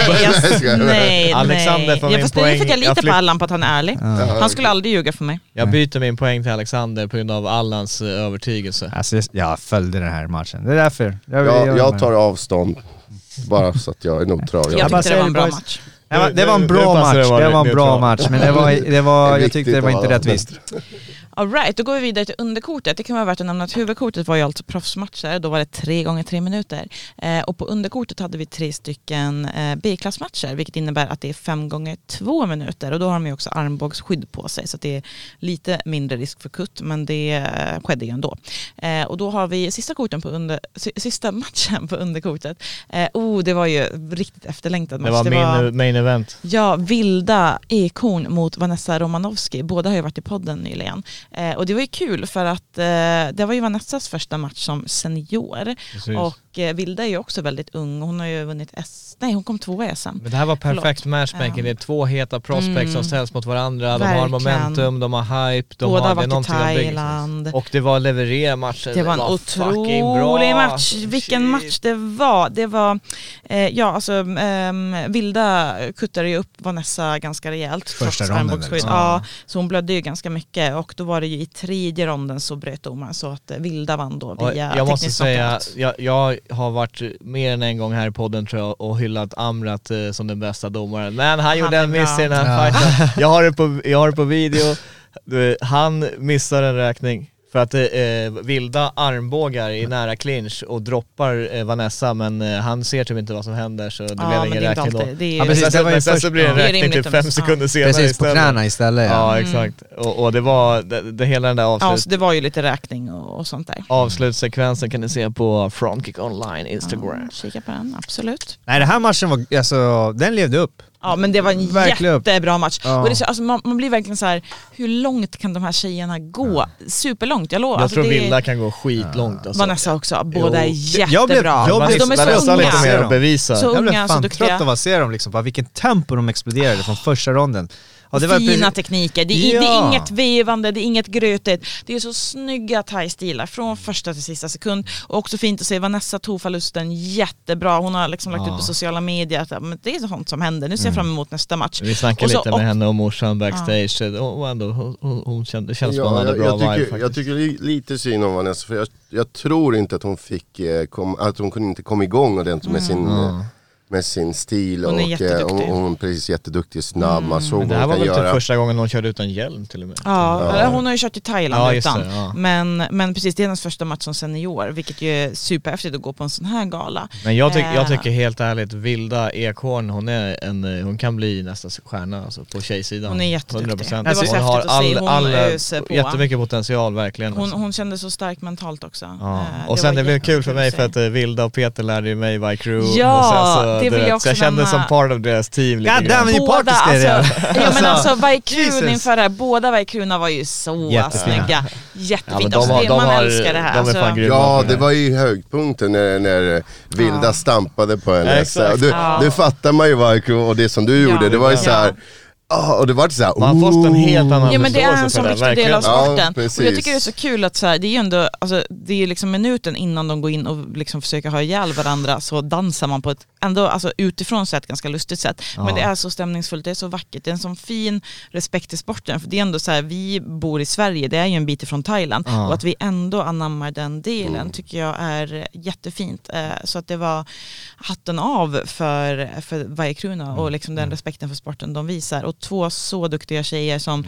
S1: jag, nej,
S3: Alexander
S1: nej.
S3: får
S1: Jag
S3: min
S1: fast nu fick
S3: poäng.
S1: jag lita
S3: Jag
S1: på
S3: flytt-
S1: Allan på att han är ärlig. Han skulle aldrig ljuga för mig.
S3: Jag byter min poäng till Alexander på grund av Allans äh, övertygelse.
S4: alltså, jag följde den här matchen, det är därför. Jag,
S2: Jag, jag tar avstånd. Bara så att jag är neutral.
S1: Jag
S2: Jag,
S4: bara
S1: tyckte det var en bra
S4: boys.
S1: match.
S4: Det var, en bra match,
S3: det
S4: var en bra match, men det var, det var jag tyckte det var inte rättvist.
S1: Alright, då går vi vidare till underkortet. Det kan vara värt att nämna att huvudkortet var ju alltså proffsmatcher. Då var det tre gånger tre minuter. Eh, och på underkortet hade vi tre stycken eh, B-klassmatcher, vilket innebär att det är fem gånger två minuter. Och då har de ju också armbågsskydd på sig, så det är lite mindre risk för kutt, men det eh, skedde ju ändå. Eh, och då har vi sista, korten på under, si- sista matchen på underkortet. Eh, oh, det var ju riktigt efterlängtad match.
S3: Det var min äh, main event.
S1: Ja, Vilda Ekhorn mot Vanessa Romanovski. Båda har ju varit i podden nyligen. Eh, och det var ju kul för att eh, det var ju Vanessas första match som senior.
S3: Precis.
S1: Och eh, Vilda är ju också väldigt ung. Hon har ju vunnit S... Nej, hon kom tvåa i SM.
S3: Men det här var perfekt
S1: Förlåt.
S3: matchmaking,
S1: Ja.
S3: det är två heta prospects
S1: Mm.
S3: som ställs mot varandra, de har
S1: Verkligen.
S3: momentum, de har hype, de
S1: Båda
S3: har,
S1: har
S3: det
S1: i
S3: någonting.
S1: Thailand.
S3: Och det var leverera matcher,
S1: Det var en
S3: fucking
S1: otrolig
S3: bra.
S1: match. Vilken
S3: Shit.
S1: match det var. Det var, eh, ja alltså ehm, Vilda kuttade ju upp Vanessa ganska rejält.
S4: Första ronden väl?
S1: Ja, så hon blödde ju ganska mycket och då var var det ju i tredje ronden så bröt domaren så att eh, Vilda vann då
S3: Och
S1: via
S3: jag måste säga, jag, jag har varit mer än en gång här i podden tror jag och hyllat Amrat eh, som den bästa domaren. Men han gjorde
S1: är
S3: en miss i den här fighten. Jag har det på, jag har det på video. Du, Han missar en räkning för att eh, vilda armbågar i nära clinch och droppar eh, Vanessa men eh, han ser typ inte vad som händer så det
S1: Ja,
S3: blev ingen
S1: är
S3: räkning då.
S1: alltid. Är,
S4: Ja, precis,
S3: men
S4: det var ju
S3: sen så blir det en
S1: ja. Är
S3: räkning typ fem
S1: ja.
S3: sekunder senare
S4: Precis, på knäna istället ja.
S3: Ja exakt, och, och det var, det, det hela den där
S1: ja,
S3: avslut,
S1: så det var ju lite räkning och, och sånt där.
S3: avslutssekvensen kan ni se på Frontkick online Instagram.
S1: Ja, kika på den, absolut.
S4: Nej den här matchen var, alltså den levde upp.
S1: Ja men det var en
S4: Verkligen
S1: jättebra match.
S4: Ja.
S1: Och det, är så- alltså, man, man blir verkligen så här: hur långt kan de här tjejerna gå? Superlångt, jag lovar.
S3: Jag
S1: Alltså,
S3: tror
S1: det är-
S3: Vilda kan gå skitlångt alltså.
S1: Vanessa också, båda är
S4: Jag
S1: jättebra.
S4: blev- jag
S1: alltså,
S4: blev-
S1: de är så
S3: har lite mer
S1: unga.
S3: att bevisa.
S1: Så
S4: Jag blev
S1: unga, så
S4: fan
S1: duktiga.
S4: trött av att se dem liksom, bara vilken tempo de exploderade från första ronden. Ja, det var
S1: Fina
S4: precis-
S1: tekniker, det är, det är
S4: Ja.
S1: inget vevande, det är inget grötigt. Det är så snygga thai-stilar från första till sista sekund. Och också fint att se Vanessa tog förlusten jättebra. Hon har liksom lagt
S4: Ja.
S1: ut på sociala medier att men det är sånt som händer. Nu ser jag fram emot nästa match.
S3: Vi snackade
S1: Och så-
S3: lite med
S1: och-
S3: henne och morsan backstage och, och ändå, hon, hon, hon kände, känns som hon
S2: Ja,
S3: hade
S2: jag,
S3: bra
S2: jag,
S3: vibe
S2: tycker,
S3: faktiskt.
S2: jag tycker li, lite synd om Vanessa för jag, jag tror inte att hon fick, eh, kom, att hon kunde inte komma igång ordentligt med sin, eh, med sin stil
S1: Hon är
S2: och eh,
S1: jätteduktig.
S2: hon, hon är precis jätteduktig, snabb, man såg
S3: Men det här
S2: hon
S3: var väl typ
S2: göra.
S3: första gången hon körde utan hjälm till och med.
S1: Ja,
S2: Ja.
S1: eller hon har ju kört i Thailand
S3: Ja,
S1: utan.
S3: det, ja.
S1: men, men precis, det är hennes första match som senior, vilket ju är superhäftigt att gå på en sån här gala.
S3: Men jag, tyck, jag
S1: Eh.
S3: tycker helt ärligt, Vilda Ekhorn, hon, är en, hon kan bli nästa stjärna alltså, på tjejsidan.
S1: Hon är jätteduktig.
S3: 100%.
S1: Det var så
S3: hon har all,
S1: Hon
S3: all, jättemycket potential verkligen.
S1: Hon,
S3: alltså.
S1: hon kände så stark mentalt också.
S3: Ja.
S1: Eh,
S3: Och
S1: det
S3: sen det blev kul för mig för att Vilda och Peter lärde ju mig Y Crew.
S1: Ja,
S3: och sen så,
S1: det vill jag också
S3: så jag kände som part of deras team lite
S4: God damn
S3: grann.
S1: Båda, alltså, ja men alltså
S4: Jesus.
S1: Vaikrun inför det här, båda Vaikruna var ju så
S4: Jättefina.
S1: snygga.
S3: Ja,
S1: Jättefint.
S3: de
S1: alltså,
S3: de
S1: man
S3: har-
S1: älskar det här.
S3: de är
S1: alltså.
S2: Ja, det var ju höjdpunkten när, när Vilda
S1: Ja.
S2: stampade på henne.
S3: Ja, exakt.
S2: Du,
S1: Ja.
S2: Det fattar man ju Varkro och det som du gjorde, det var ju
S1: Ja.
S2: så här. Ah, och det var så här,
S3: Man har fått en helt annan
S1: Ja men det är en sån viktig del av
S3: verkligen.
S2: Ja,
S1: sporten. och jag tycker det är så kul att så här, det är ju ändå, alltså, det är liksom minuten innan de går in och liksom försöker ha ihjäl varandra så dansar man på ett ändå alltså, utifrån sett ganska lustigt sätt. Men
S3: Ja.
S1: det är så stämningsfullt, det är så vackert, det är en sån fin respekt till sporten. För det är ändå så här, vi bor i Sverige, det är ju en bit ifrån Thailand.
S3: Ja.
S1: Och att vi ändå anammar den delen tycker jag är jättefint. Eh, Så att det var hatten av för, för Vajekruna och liksom den respekten för sporten de visar. Och två så duktiga tjejer som,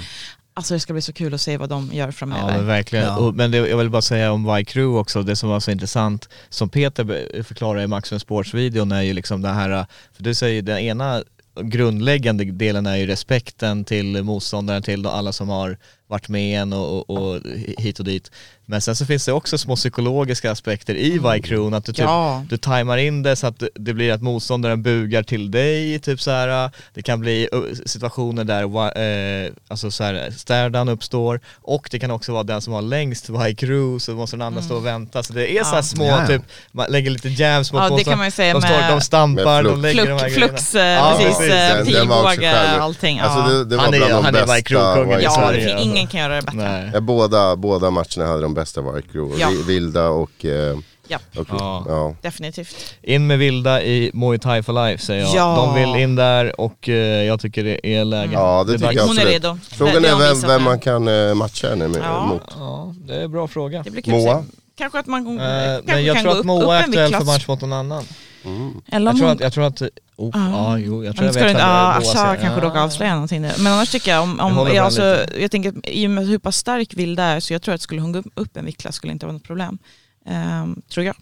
S1: alltså det ska bli så kul att se vad de gör
S3: Ja
S1: framöver.
S3: men verkligen.
S4: Ja.
S3: Och, men det, jag vill bara säga om Y-Crew också, det som var så intressant, som Peter förklarar i Maxen Sports-videon är ju liksom det här, för du säger den ena grundläggande delen är ju respekten till motståndaren, till alla som har varit med en och, och, och hit och dit. Men sen så finns det också små psykologiska aspekter i Y-Crew, att du, typ,
S1: Ja.
S3: du tajmar in det så att det blir att motståndaren bugar till dig, typ så här. det kan bli situationer där uh, alltså så här, städan uppstår och det kan också vara den som har längst Y-Crew så måste den andra stå och vänta. Så det är så här
S1: Ja.
S3: små,
S4: Ja, ja.
S3: typ, man lägger lite jams mot
S1: Ja, det kan man ju säga
S3: de, står,
S1: med-
S3: de stampar,
S2: Med
S3: de lägger de här
S1: Flux,
S3: grejerna.
S1: flux eh,
S3: Ja,
S1: precis,
S3: precis.
S1: eh, pilbåge, allting. Ja,
S2: Alltså det, det var
S3: Han är-
S2: bland de
S3: han är
S2: bästa.
S3: Y-Crew-kungen i
S1: ja
S3: Sverige,
S1: kan,
S3: alltså.
S1: ingen kan göra det bättre.
S3: Nej.
S2: Ja, båda, båda matcherna hade de bästa Varkro,
S1: Ja.
S2: Vilda och... Eh,
S1: Ja,
S2: och
S3: Ja.
S2: ja.
S1: definitivt.
S3: In med Vilda i Muay Thai for life säger jag.
S1: Ja.
S3: De vill in där och eh, jag tycker det är läge.
S2: Ja, det
S3: är
S2: tycker jag
S1: Hon är redo.
S2: Frågan
S1: Det
S2: är vem, vem man kan eh, matcha henne med,
S1: Ja.
S2: mot.
S3: Ja, det är en bra fråga.
S1: Det
S2: Moa?
S1: Kanske att man
S3: Eh,
S1: kanske
S3: men jag
S1: kan
S3: tror
S1: gå
S3: att
S1: upp,
S3: Moa
S1: upp
S3: är aktuell för match mot någon annan.
S1: Eller
S3: Jag tror att, jag tror att, oh, ja jo, jag tror jag vet
S1: ja,
S3: Moa
S1: Asha kanske
S3: Ja.
S1: dock avslöja någonting nu. Men annars tycker jag om,
S3: Jag
S1: om jag,
S3: med
S1: alltså, jag tänker i och med hur pass stark Vilda är så jag tror att skulle hon gå upp en viktklass skulle inte vara något problem. Ehm, tror jag.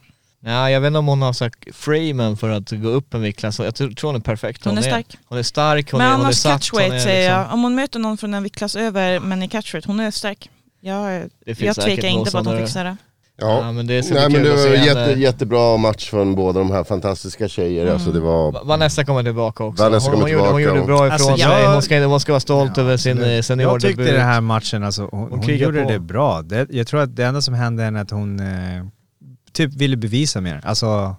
S3: Ja, jag vet inte om hon har sagt framen för att gå upp en viktklass. Jag tror hon är perfekt.
S1: Hon är stark.
S3: Hon är stark, hon
S1: men
S3: är, hon är satt.
S1: catchweight
S3: hon är
S1: säger
S3: liksom-
S1: jag. Om hon möter någon från en viktklass över men i catchweight, hon är stark. Jag, jag tvekar inte på att hon fixar det.
S3: Ja,
S2: Ja.
S3: men det är
S2: Nej men
S3: kul
S2: det
S3: att
S2: var
S3: se henne.
S2: jätte, jättebra match från båda de här fantastiska tjejerna. Alltså det var...
S3: Va- Vanessa kommer tillbaka också.
S2: Vanessa
S3: hon,
S2: kommer
S3: hon, gjorde, hon
S2: tillbaka
S3: gjorde bra ifrån
S4: Alltså,
S3: sig.
S4: jag-
S3: Hon, ska, hon ska vara stolt över sin
S4: absolut.
S3: eh, seniordebut.
S4: Jag tyckte den här matchen, alltså, hon, hon,
S3: krigar
S4: gjorde
S3: på.
S4: det bra. Det, jag tror att det enda som hände är att hon eh, typ ville bevisa mer. Alltså,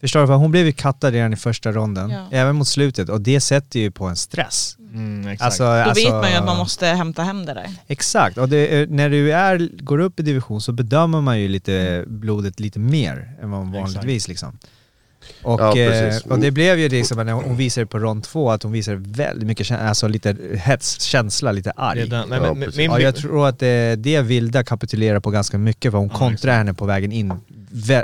S4: Förstår du? För hon blev ju kattad redan i första ronden,
S1: Ja.
S4: även mot slutet. Och det sätter ju på en stress.
S3: Mm, exakt.
S4: Alltså,
S1: Då
S4: alltså,
S1: vet man ju att man måste hämta hem det där.
S4: Exakt, och det, är- när du är, går upp i division så bedömer man ju lite blodet lite mer än vad man
S3: Exakt.
S4: vanligtvis liksom. Och,
S2: Ja,
S4: eh, och det blev ju liksom när hon visade på rond två att hon visade väldigt mycket, alltså lite hets, känsla, lite arg.
S3: den, men,
S2: Ja,
S3: men,
S2: precis.
S3: min,
S4: Ja, jag tror att det, det Vilda kapitulerar på ganska mycket för hon
S3: Ja,
S4: kontrar henne på vägen in.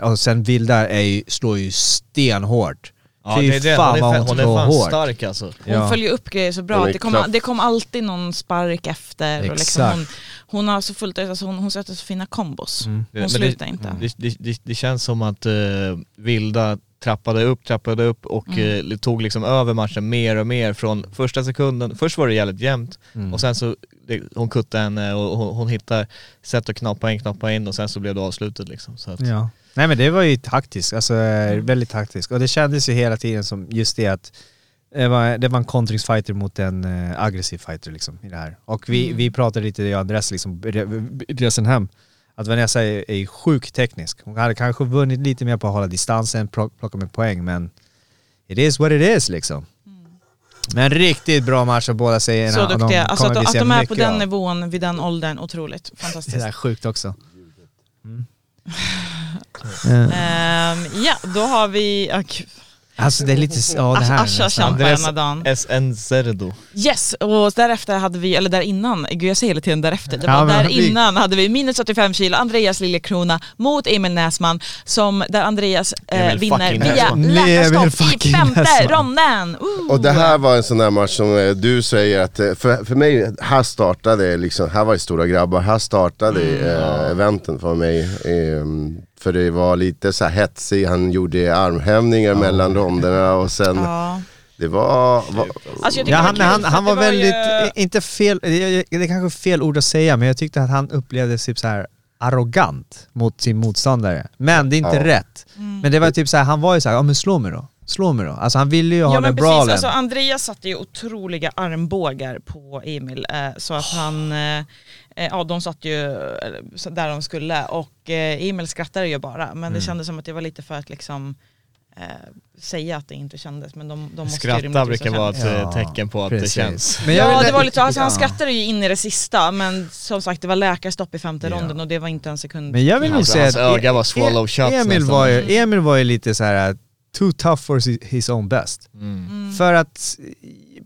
S4: Och sen Vilda är ju, slår ju stenhårt.
S3: Ja,
S4: Fy
S3: det är det.
S4: fan
S3: Hon
S4: vad
S3: är,
S4: hon
S3: hon är fan
S4: hårt.
S3: stark alltså.
S1: Hon
S4: Ja.
S1: följer upp grejer så bra.
S2: Hon är
S1: Det kom,
S2: kraft.
S1: det kom alltid någon spark efter. Och liksom
S4: Exakt.
S1: hon, hon har så fullt alltså hon, hon sätter så fina kombos.
S4: Mm.
S1: Hon
S3: Men
S1: slutar
S3: det,
S1: inte.
S3: Det, det, det, det känns som att uh, Vilda trappade upp, trappade upp och
S1: Mm.
S3: eh, tog liksom över matchen mer och mer från första sekunden. Först var det jävligt jämnt
S4: Mm.
S3: och sen så det, hon kuttade henne och hon, hon hittade sätt att knappa in, knappa in och sen så blev det avslutet liksom. Så att,
S4: Ja. Nej men det var ju taktiskt, alltså eh, väldigt taktiskt. Och det kändes ju hela tiden som just det att det var, det var en kontringsfighter mot en eh, aggressiv fighter liksom i det här. Och vi,
S1: Mm.
S4: vi pratade lite, jag och Andres liksom, re- resan hem, att Vanessa är, är sjukt teknisk. Hon hade kanske vunnit lite mer på att hålla distansen, plock- plocka med poäng, men it is what it is liksom. Men riktigt bra match av båda tjejerna.
S1: Så
S4: de
S1: duktiga. Alltså att, att de är på den
S4: av.
S1: nivån vid den åldern, otroligt.
S4: Det
S1: Fantastiskt.
S4: är sjukt också.
S1: Ehm, ja, då har vi... ja, gud.
S4: Alltså det är lite, ja det här är
S1: Asha kämpar ena dagen.
S3: SN Zerdo.
S1: Yes, och därefter hade vi, eller där innan, gud jag säger hela tiden därefter, det
S4: Ja,
S1: var
S4: men
S1: där
S4: vi-
S1: innan hade vi minus 85 kilo, Andreas Liljekrona mot Emil Näsman, som, där Andreas eh, vinner via läkarstopp i femte ronden! Ooh.
S2: Och det här var en sån där match som eh, du säger att, eh, för, för mig, här startade liksom, här var det stora grabbar, här startade eh, eventen för mig. Eh, för det var lite så här hetsig, han gjorde armhävningar mellan ronderna och sen,
S1: Ja.
S2: det var, var
S1: Alltså
S4: Ja, han, han, han var
S1: det
S4: väldigt,
S1: ju-
S4: inte fel, det är kanske fel ord att säga, men jag tyckte att han upplevdes typ så här arrogant mot sin motståndare. Men det är inte
S2: Ja.
S4: rätt. Men det var typ så här, han var ju så här, ja men slå mig då. Slå mig då. Alltså han ville ju ha
S1: Ja
S4: den brawlen.
S1: alltså Andreas satte ju otroliga armbågar på Emil eh, så att han, eh, eh, ja de satt ju eh, där de skulle och eh, Emil skrattade ju bara men
S4: Mm.
S1: det kändes som att det var lite för att liksom eh, säga att det inte kändes men de, de måste
S3: Skratta brukar vara ett
S4: Ja,
S3: eh, tecken på att
S4: precis.
S3: det känns.
S4: Men jag
S1: Ja
S4: vill-
S1: det var lite, alltså, han skrattade ju in i det sista men som sagt det var läkarstopp i femte
S4: Ja.
S1: ronden och det var inte en sekund
S4: Men jag vill nog säga att
S3: öga var swallow shut
S4: Emil, var ju, Emil var ju lite så här uh, too tough for his- own best.
S3: Mm.
S4: För att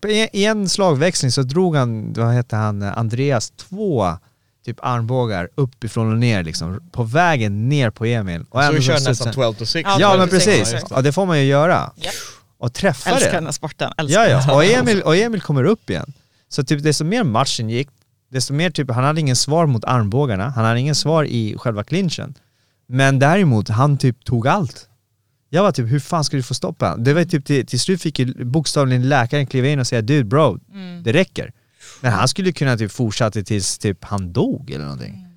S4: i en slagväxling så drog han, vad hette han, Andreas, två typ armbågar uppifrån och ner liksom, på vägen ner på Emil. Och
S3: Så vi kör nästan 12 to 6.
S1: Ja,
S4: Ja men
S1: 12 to six,
S4: precis,
S1: exakt.
S4: ja, det får man ju göra.
S1: Japp.
S4: Och träffa
S1: Älskar
S4: det.
S1: den här sporten, älskar
S4: Ja
S1: den.
S4: ja, och Emil, och Emil kommer upp igen. Så typ desto mer matchen gick, desto mer typ, han hade ingen svar mot armbågarna, han hade ingen svar i själva clinchen. Men däremot, han typ tog allt. Jag var typ, hur fan ska du få stoppa honom? Det var typ till, till slut fick ju bokstavligen läkaren kliva in och säga dude bro,
S1: Mm.
S4: det räcker. Men han skulle kunna typ fortsätta tills typ han dog eller någonting.
S1: Ja,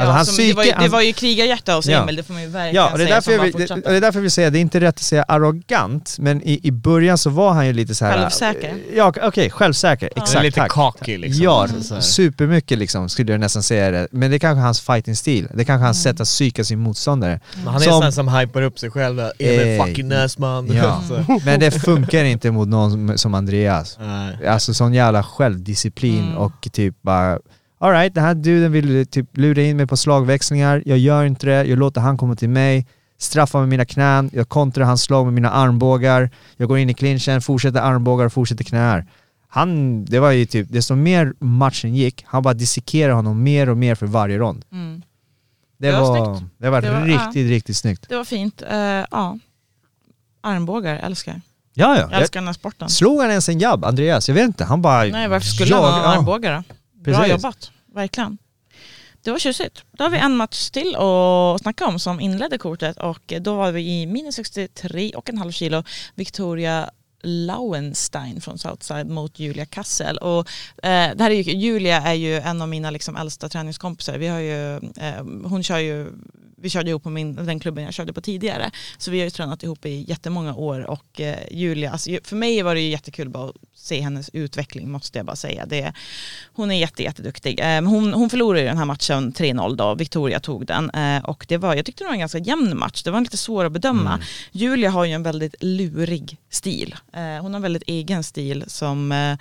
S4: Alltså, hans
S1: som, det, var ju,
S4: psyke-
S1: det var ju krigarhjärta hos
S4: Ja.
S1: Emil, det får man ju verkligen
S4: Ja, och det är,
S1: säga,
S4: därför
S1: som
S4: jag vill, det, det är därför jag vill säga, det är inte rätt att säga arrogant, men i, i början så var han ju lite så här.
S1: Självsäker.
S4: Ja, okej, självsäker.
S3: Det är
S4: Exakt,
S3: lite cocky liksom.
S4: Ja,
S3: här.
S4: supermycket liksom skulle jag nästan säga det. Men det är kanske hans fighting-stil. Det är kanske
S1: Mm.
S4: hans sätt att psyka sin motståndare.
S3: Men han är
S4: Som-
S3: sån som hypar upp sig själv. Emil
S4: Eh,
S3: fucking Näsman.
S4: Ja.
S3: Så.
S4: Men det funkar inte mot någon som, som Andreas.
S3: Nej.
S4: Alltså sån jävla självdisciplin
S1: Mm.
S4: och typ bara Alright, den här duden vill typ lura in mig på slagväxlingar, jag gör inte det, jag låter han komma till mig, straffar med mina knän, jag kontrar hans slag med mina armbågar, jag går in i clinchen, fortsätter armbågar och fortsätter knäar. Han, det var ju typ, desto mer matchen gick, han bara dissekerade honom mer och mer för varje rond.
S1: Mm.
S4: Det,
S1: Det var
S4: var, det var
S1: Det var-
S4: riktigt, riktigt snyggt.
S1: Det var fint, Eh, ja. Armbågar, älskar.
S4: Ja, ja.
S1: Jag älskar den här sporten.
S4: Slog han ens en jabb, Andreas? Jag vet inte, han bara...
S1: Nej varför skulle
S4: jag-
S1: han ha
S4: ja.
S1: armbågar då? Bra
S4: Precis.
S1: jobbat, verkligen. Det var tjusigt. Då har vi en match till att snacka om som inledde kortet och då var vi i minus 63,5 kilo Victoria Lauenstein från Southside mot Julia Kassel. Och, eh, det här är ju, Julia är ju en av mina liksom, äldsta träningskompisar. Vi har ju, eh, hon kör ju vi körde ihop på min, den klubben jag körde på tidigare. Så vi har ju tränat ihop i jättemånga år och eh, Julia, alltså, för mig var det ju jättekul bara att se hennes utveckling måste jag bara säga. Det, hon är jätte, jätteduktig. Eh, hon, hon förlorade den här matchen 3-0 då, Victoria tog den eh, och det var, jag tyckte det var en ganska jämn match. Det var lite svår att bedöma. Julia har ju en väldigt lurig stil. Eh, hon har en väldigt egen stil som eh,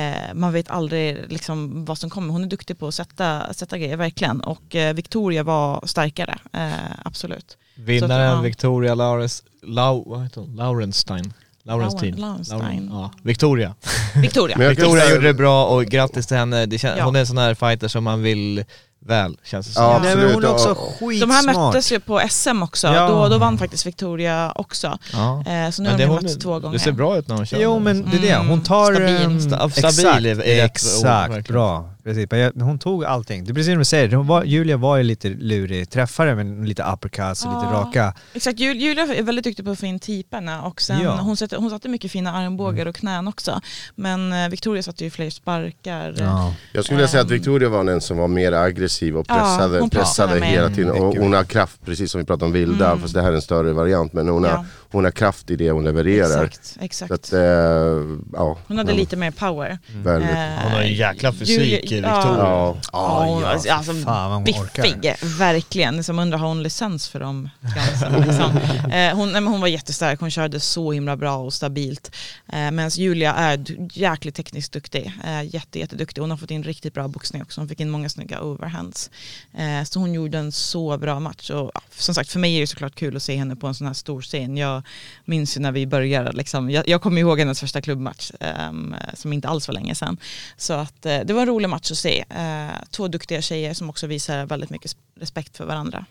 S1: eh, man vet aldrig liksom vad som kommer. Hon är duktig på att sätta, sätta grejer verkligen och eh, Victoria var starkare, absolut.
S3: Vinnaren
S1: att, ja.
S3: Victoria Laurens, Lau? Laurenstein. Laurenstein.
S1: Laurenstein.
S3: Lauren- Ja, Victoria.
S1: Victoria.
S2: Men jag kan
S3: Victoria
S2: säga-
S3: gjorde det bra och grattis till henne. Det kän-
S1: Ja.
S3: Hon är en sån här fighter som man vill väl, känns det som.
S2: Ja,
S4: Nej, men hon är
S2: absolut,
S4: också skitsmart.
S1: De här möttes ju på SM också,
S4: Ja.
S1: då, då vann faktiskt Victoria också.
S3: Ja.
S1: Eh, så nu
S3: Men
S1: har de
S3: hon,
S1: mötts två gånger.
S3: det ser bra ut när hon kör.
S4: Jo men det är det, hon tar...
S1: Mm,
S4: ehm,
S1: stabil.
S3: Stabil är- är rätt ord,
S4: exakt,
S3: verkligen.
S4: bra. Precis. Men Hon tog allting. Det är precis som du säger, var, Julia var ju lite lurig, träffade med lite uppercuts och lite
S1: Ja.
S4: raka.
S1: Exakt, Jul- Julia är väldigt duktig på att få in typerna och sen
S4: Ja.
S1: hon, satte, hon satte mycket fina armbågar och knän också. Men eh, Victoria satte ju fler sparkar.
S4: Ja.
S2: Jag skulle vilja säga att Victoria var den som var mer aggressiv och
S1: Ja,
S2: pressade,
S1: hon
S2: pressade hela tiden. Och hon har kraft, precis som vi pratade om Vilda,
S1: Mm.
S2: fast det här är en större variant. Men hon,
S1: Ja.
S2: har, hon har kraft i det hon levererar.
S1: Exakt, exakt.
S2: att, ja.
S1: Hon hade
S2: men
S1: lite mer power.
S2: Väldigt.
S1: Eh,
S3: Hon har en jäkla fysik,
S1: Julia-
S3: Victoria.
S2: Ja.
S1: Ja, hon,
S4: ja,
S1: alltså, alltså,
S4: fan vad hon orkar.
S1: biffig, verkligen. Som undrar, har hon licens för de gränserna? Liksom. Eh, hon, nej, men hon var jättestark, hon körde så himla bra och stabilt. Eh, Medan Julia är jäkligt tekniskt duktig, eh, jätte, jätteduktig. Hon har fått in riktigt bra boxning också, hon fick in många snygga overhands. Eh, så hon gjorde en så bra match. Och, ja, som sagt, för mig är det såklart kul att se henne på en sån här stor scen. Jag minns ju när vi började, liksom, jag, jag kommer ihåg hennes första klubbmatch, ehm, som inte alls var länge sedan. Så att, eh, det var en rolig match att se. Eh, två duktiga tjejer som också visar väldigt mycket sp- respekt för varandra.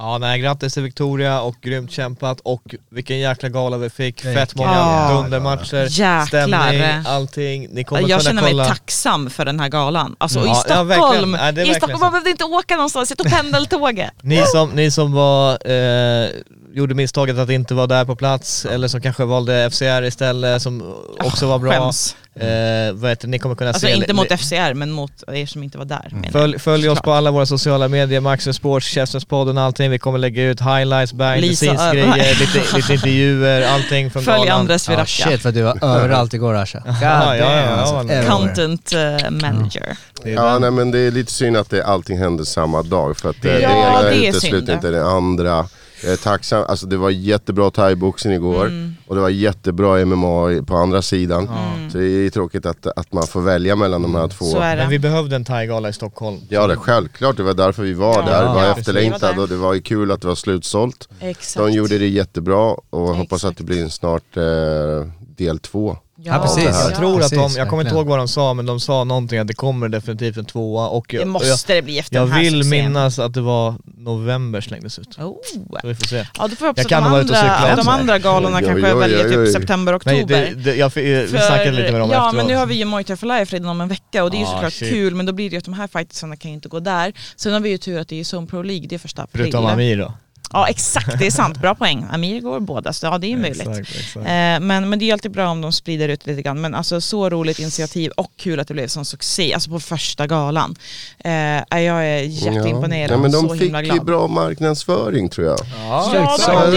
S3: Ja, nej, grattis till Victoria och grymt kämpat och vilken jäkla gala vi fick.
S4: Vilken
S3: Fett många
S1: jävla
S3: dundermatcher,
S1: Jäklar.
S3: stämning, allting. Ni kommer
S1: Jag känner
S3: kolla.
S1: mig tacksam för den här galan. Alltså
S3: Ja,
S1: i
S3: ja,
S1: Stockholm.
S3: Ja, är
S1: i Stockholm man behövde inte åka någonstans, jag tog pendeltåget.
S3: Ni som, ni som var, eh, gjorde misstaget att inte vara där på plats eller som kanske valde FCR istället som också var bra.
S1: Skäms.
S3: Eh, vad heter, det, ni kommer kunna
S1: Alltså
S3: se...
S1: inte mot FCR men mot er som inte var där. jag.
S3: Följ, följ oss på alla våra sociala medier, Maxen Sports, Käftenspodden och allting. Vi kommer lägga ut highlights, behind the scenes grejer, lite, lite intervjuer, allting från
S1: Följ
S3: galan.
S1: Andres
S4: Ah,
S1: Viracka.
S4: shit vad du var överallt igår Asha.
S3: Ja, ja, ja,
S4: alltså.
S3: ja,
S4: Everywhere.
S1: Content eh, manager.
S3: Det är
S2: Ja, nej, men det är lite synd att det, allting hände samma dag för att eh, det,
S1: Ja,
S2: ena
S1: det är
S2: utesluter inte det andra. Jag är tacksam, alltså det var jättebra thaiboxning igår
S1: Mm.
S2: och det var jättebra MMA på andra sidan.
S1: Mm.
S2: Så det är tråkigt att, att man får välja mellan de här två.
S1: Så är
S3: Men vi behövde en thai-gala i Stockholm.
S2: Ja det är självklart, det var därför vi var
S1: Ja,
S2: där. Det var
S1: ja,
S2: efterlängtat
S1: precis.
S2: och det var ju kul att det var slutsålt.
S1: Exakt.
S2: De gjorde det jättebra och hoppas att
S1: Exakt.
S2: det blir en snart eh, del två.
S4: Ja, precis.
S2: det här.
S3: Jag tror att de,
S4: Precis,
S3: jag kommer inte ihåg vad de sa men de sa någonting att det kommer definitivt en tvåa och
S1: Det
S3: jag, jag,
S1: måste det bli efter
S3: jag
S1: den här
S3: vill
S1: succén.
S3: minnas att det var november slängdes ut.
S1: Oh.
S3: Så vi får se.
S1: Ja då får jag hoppas
S3: Jag kan
S1: att de andra, de andra galorna
S2: Oj,
S1: kanske
S2: oj, oj,
S1: väljer typ
S2: oj.
S1: september,
S3: Nej,
S1: oktober.
S3: det, det, jag, vi
S1: För-
S3: snackade lite med dem
S1: ja
S3: efteråt.
S1: men nu har vi ju Muay Thai for Life redan om en vecka och det är ju
S3: Ah,
S1: såklart
S3: shit.
S1: kul men då blir det ju att de här fightersarna kan ju inte gå där. Sen har vi ju tur att det är Zone Pro League, det är första april.
S3: Förutom Amir då.
S1: Ja exakt, det är sant. Bra poäng. Amir går båda, så ja det är möjligt.
S3: Exakt, exakt.
S1: Eh, men, men det är alltid bra om de sprider ut lite grann. Men alltså så roligt initiativ och kul att det blev sån succé, alltså på första galan. Eh, jag är jätteimponerad,
S2: Ja, men
S1: så
S2: de fick
S1: himla
S2: ju
S1: glad.
S2: bra marknadsföring tror jag.
S3: Ja,
S1: Ja,
S3: exakt.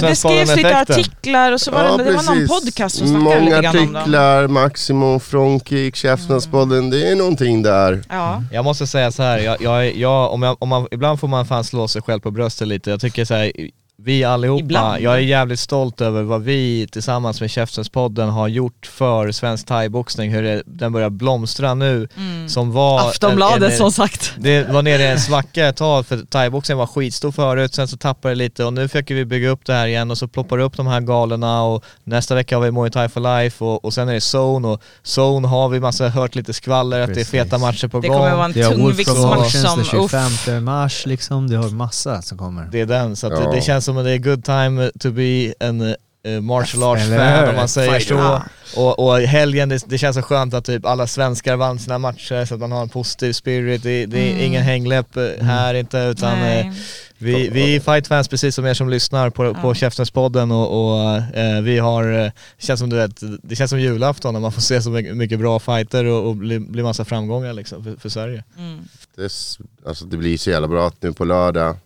S1: det, det, skrevs lite artiklar och så var det, det var någon podcast som snackade
S2: Många
S1: lite grann om dem.
S2: artiklar, Maximum, Frontkick, Käftenspodden, det är någonting där.
S1: Ja.
S3: Jag måste säga så här, jag, jag, jag, om jag, om man, ibland får man fan slå sig själv på bröstet lite. Jag tycker så här, vi allihopa,
S1: Ibland.
S3: jag är jävligt stolt över vad vi tillsammans med Käftenspodden har gjort för svensk thaiboxning, hur det, den börjar blomstra nu. Som var...
S1: Mm. Aftonbladet
S3: en, en,
S1: som sagt.
S3: Det var nere i en svacka ett tag för thaiboxningen var skitstor förut, sen så tappade det lite och nu försöker vi bygga upp det här igen och så ploppar det upp de här galorna och nästa vecka har vi Muay Thai for Life och, och sen är det Zone och Zone har vi massa, hört lite skvaller att
S4: Precis.
S3: det är feta matcher på
S1: Det
S3: gång.
S1: kommer vara en
S4: Det har Wolf
S1: tungviktsmatch
S4: Promotions
S1: som...
S4: den
S1: Uff.
S4: 25 mars liksom, det har massa som kommer.
S3: Det är den, så att
S2: Ja.
S3: det, det känns som att det är good time to be en uh, martial arts
S4: Eller
S3: fan
S4: hur?
S3: om man säger
S4: Fighter.
S3: så. Och, och helgen, det, det känns så skönt att typ alla svenskar vann sina matcher så att man har en positiv spirit. Det, det är
S1: Mm.
S3: ingen hängläpp eh, här inte utan
S1: Nej.
S3: eh, vi, vi är fightfans precis som er som lyssnar på, på
S1: Ja.
S3: Käftenspodden och, och eh, vi har, eh, det känns som du vet, det känns som julafton när man får se så mycket, bra fighter och, och blir, blir massa framgångar liksom för, för Sverige.
S1: Mm.
S2: Det, s- alltså det blir så jävla bra att nu på lördag,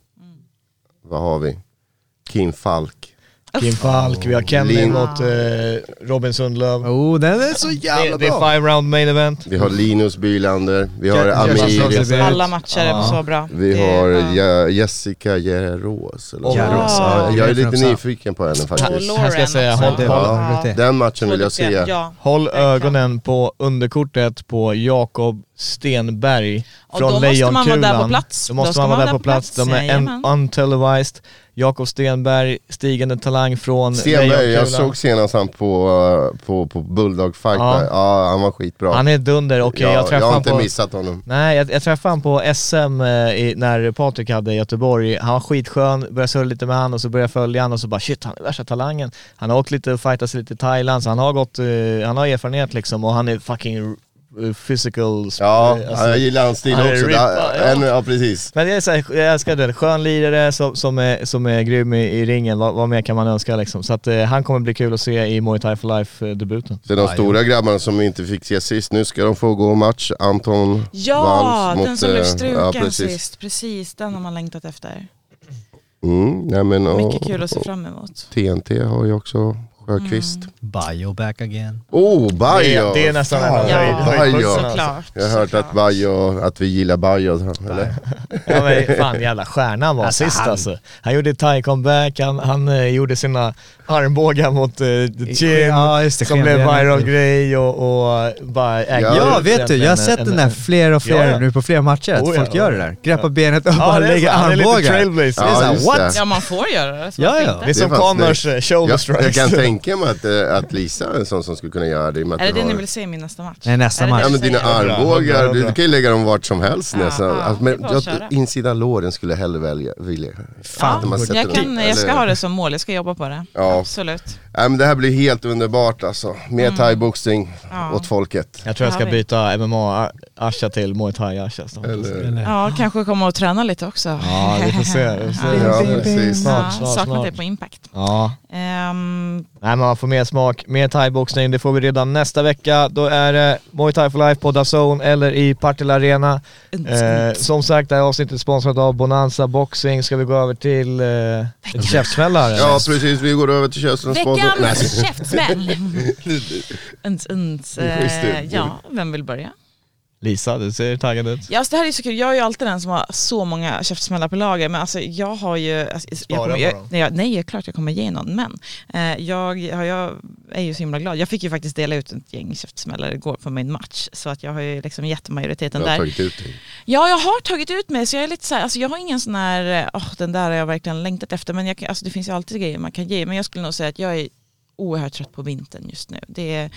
S2: vad har vi? Kim Falk.
S3: Kim Falk, vi har Kenny
S2: Lin-
S3: mot eh, Robin Sundlöv.
S4: Oh, den är så jävla
S3: Det, det är
S4: bra!
S3: five round main event.
S2: Vi har Linus Bylander, vi har Amir,
S1: Alla matcher är så bra.
S2: vi
S1: Det-
S2: har
S1: ja.
S2: Je- Jessica Järås. eller.
S4: Järås,
S1: ja.
S2: Jag är lite nyfiken på henne
S1: Och
S2: faktiskt.
S3: Här ska jag säga,
S1: också.
S3: håll- håll-
S1: Ja.
S2: Den matchen vill jag se.
S1: Ja.
S3: Håll
S1: Verkligen.
S3: ögonen på underkortet på Jakob Stenberg
S1: Och
S3: från
S1: då måste man vara där på
S3: Lejonkulan.
S1: plats.
S3: Då måste man vara där på plats. De är en,
S1: Jajamän.
S3: untelevised. Jakob Stenberg, stigande talang från
S2: Stenberg, jag såg senast han på, på, på Bulldog fight
S3: Ja.
S2: ja. han var skitbra.
S3: Han är dunder och
S2: ja,
S3: jag
S2: jag
S3: träffade
S2: har
S3: han
S2: inte
S3: på...
S2: missat honom.
S3: Nej, jag, jag träffade han på SM eh, i, när Patrik hade i Göteborg. Han var skitskön, började surra lite med han och så började jag följa han och så bara shit, han är värsta talangen. Han har åkt lite och fightats lite i Thailand så han har gått, eh, han har erfarenhet liksom och han är fucking eh, physical.
S2: Ja,
S3: eh, alltså-
S2: jag gillar hans stil
S3: han är
S2: också.
S3: rippad,
S2: ja.
S3: ja.
S2: En, ja, precis.
S3: Men jag, är så här, jag älskar den, skön lirare som, som, är, som är grym i, i ringen, vad, vad mer kan man önska liksom. Så att eh, han kommer bli kul att se i Muay Thai for Life-debuten.
S2: Så de stora grabbarna som inte fick se sist, nu ska de få gå match. Anton
S1: Ja,
S2: Walls
S1: den
S2: mot,
S1: som blev
S2: eh,
S1: struken
S2: ja, precis.
S1: sist. Precis, den har man längtat efter.
S2: Mm, nej, men, och,
S1: Mycket kul att se fram emot.
S2: TNT har ju också Sjöqvist.
S1: Mm.
S4: Bio back again.
S2: Oh, Bajo!
S3: Det- det är nästan en
S1: höjd-
S3: höjdpunkten.
S1: Såklart.
S2: Jag har hört att. Bajo, att vi gillar Bajo, eller?
S3: Ja men fan jävla stjärna han var
S4: Alltså,
S3: sist
S4: han-
S3: alltså. Han gjorde thai-comeback, han, han eh, gjorde sina armbågar mot uh, Chin,
S4: Ja, det,
S3: som blev viral grej och, och bara ägde
S4: Ja
S3: ut
S4: vet du, jag har sett
S3: en-
S4: den där fler och fler
S3: Ja, ja.
S4: nu på flera matcher, att
S3: Oh, ja,
S4: folk gör det
S3: ja.
S4: där. Greppa benet och
S3: Ja,
S4: bara
S3: det är
S4: lägger armbågar.
S3: trailblazer.
S4: Det är
S2: Ja,
S4: såhär, what?
S1: Ja, man får göra det.
S4: Ja, ja.
S3: Det är som Connors eh, shoulder strikes.
S2: Tänka mig att, eh, att Lisa är en sån som skulle kunna göra det i och med
S1: Är det
S2: du
S1: det ni vill se i min nästa match?
S4: Nej, nästa match.
S2: Ja
S1: du
S2: men dina armbågar, du,
S3: hundra.
S2: kan ju lägga dem vart som helst
S1: Ja,
S2: nästan.
S1: ja,
S2: Alltså, men jag, insida låren skulle jag hellre välja, vilja. Fan, sätter
S1: Jag, kan, jag ska ha det som mål, jag ska jobba på det.
S2: Ja.
S1: Absolut.
S2: Nej men det här blir helt underbart alltså. Mer thaiboxning
S1: Mm. Ja.
S2: åt folket.
S3: Jag tror jag ska byta MMA-Asha till Muay Thai-Asha snart.
S2: Eller...
S1: Ja, kanske komma och träna lite också.
S3: Ja, vi får se. Vi får se.
S2: Ja, precis.
S3: Snart,
S1: Ja,
S3: snart,
S1: saknat
S3: snart.
S1: det på impact.
S3: Ja.
S1: Ehm,
S3: Nej men man får mer smak, mer thaiboxning, det får vi redan nästa vecka. Då är det Muay Thai for Life på DAZN eller i Partille Arena. Eh, som sagt, det här avsnittet är sponsrat av Bonanza Boxing. Ska vi gå över till eh, ett käftsmällare?
S2: Ja precis, vi går över till Köstrens
S1: Veckans käftsmäll! Uns, uns,
S2: Det är schysst
S1: eh, ja, vem vill börja?
S3: Lisa, du ser taggad ut.
S1: Ja, alltså det här är så kul. Jag är ju alltid den som har så många käftsmällar på lager, men alltså jag har ju... Alltså, jag kommer, jag, nej, jag, nej, klart jag kommer ge någon, men eh, jag, jag, jag är ju så himla glad. Jag fick ju faktiskt dela ut ett gäng käftsmällar igår på min match, så att jag har ju liksom gett majoriteten
S2: Jag har
S1: där.
S2: tagit ut dig.
S1: Ja, jag har tagit ut mig, så jag är lite så här, alltså jag har ingen sån här, åh den där har jag verkligen längtat efter, men jag, alltså det finns ju alltid grejer man kan ge, men jag skulle nog säga att jag är oerhört trött på vintern just nu. Det är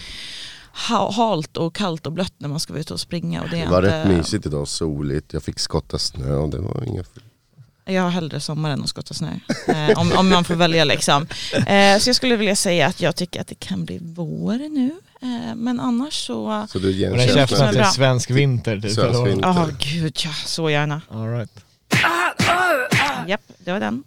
S1: halt och kallt och blött när man ska vara ute och springa och det är
S2: Det var
S1: inte,
S2: rätt mysigt idag, soligt. Jag fick skotta snö och det var inga...
S1: Jag har hellre sommaren än att skotta snö. Eh, om, om man får välja liksom. Eh, så jag skulle vilja säga att jag tycker att det kan bli vår nu. Eh, men annars så...
S2: Så du ger
S3: Och
S2: en
S3: den
S1: Känns
S3: käftsmäll
S1: som
S2: känsla.
S3: till
S1: bra.
S3: svensk vinter typ.
S2: Svensk vinter.
S1: Ja, gud ja, så gärna.
S3: All right.
S1: Japp, det var den.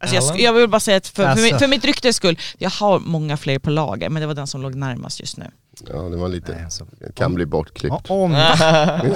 S1: Alltså jag, jag vill bara säga att för, för,
S4: Alltså.
S1: mitt, för mitt ryktes skull, jag har många fler på lager, men det var den som låg närmast just nu.
S2: Ja det var lite,
S4: Nej, alltså.
S2: kan bli bortklippt.
S4: Om, om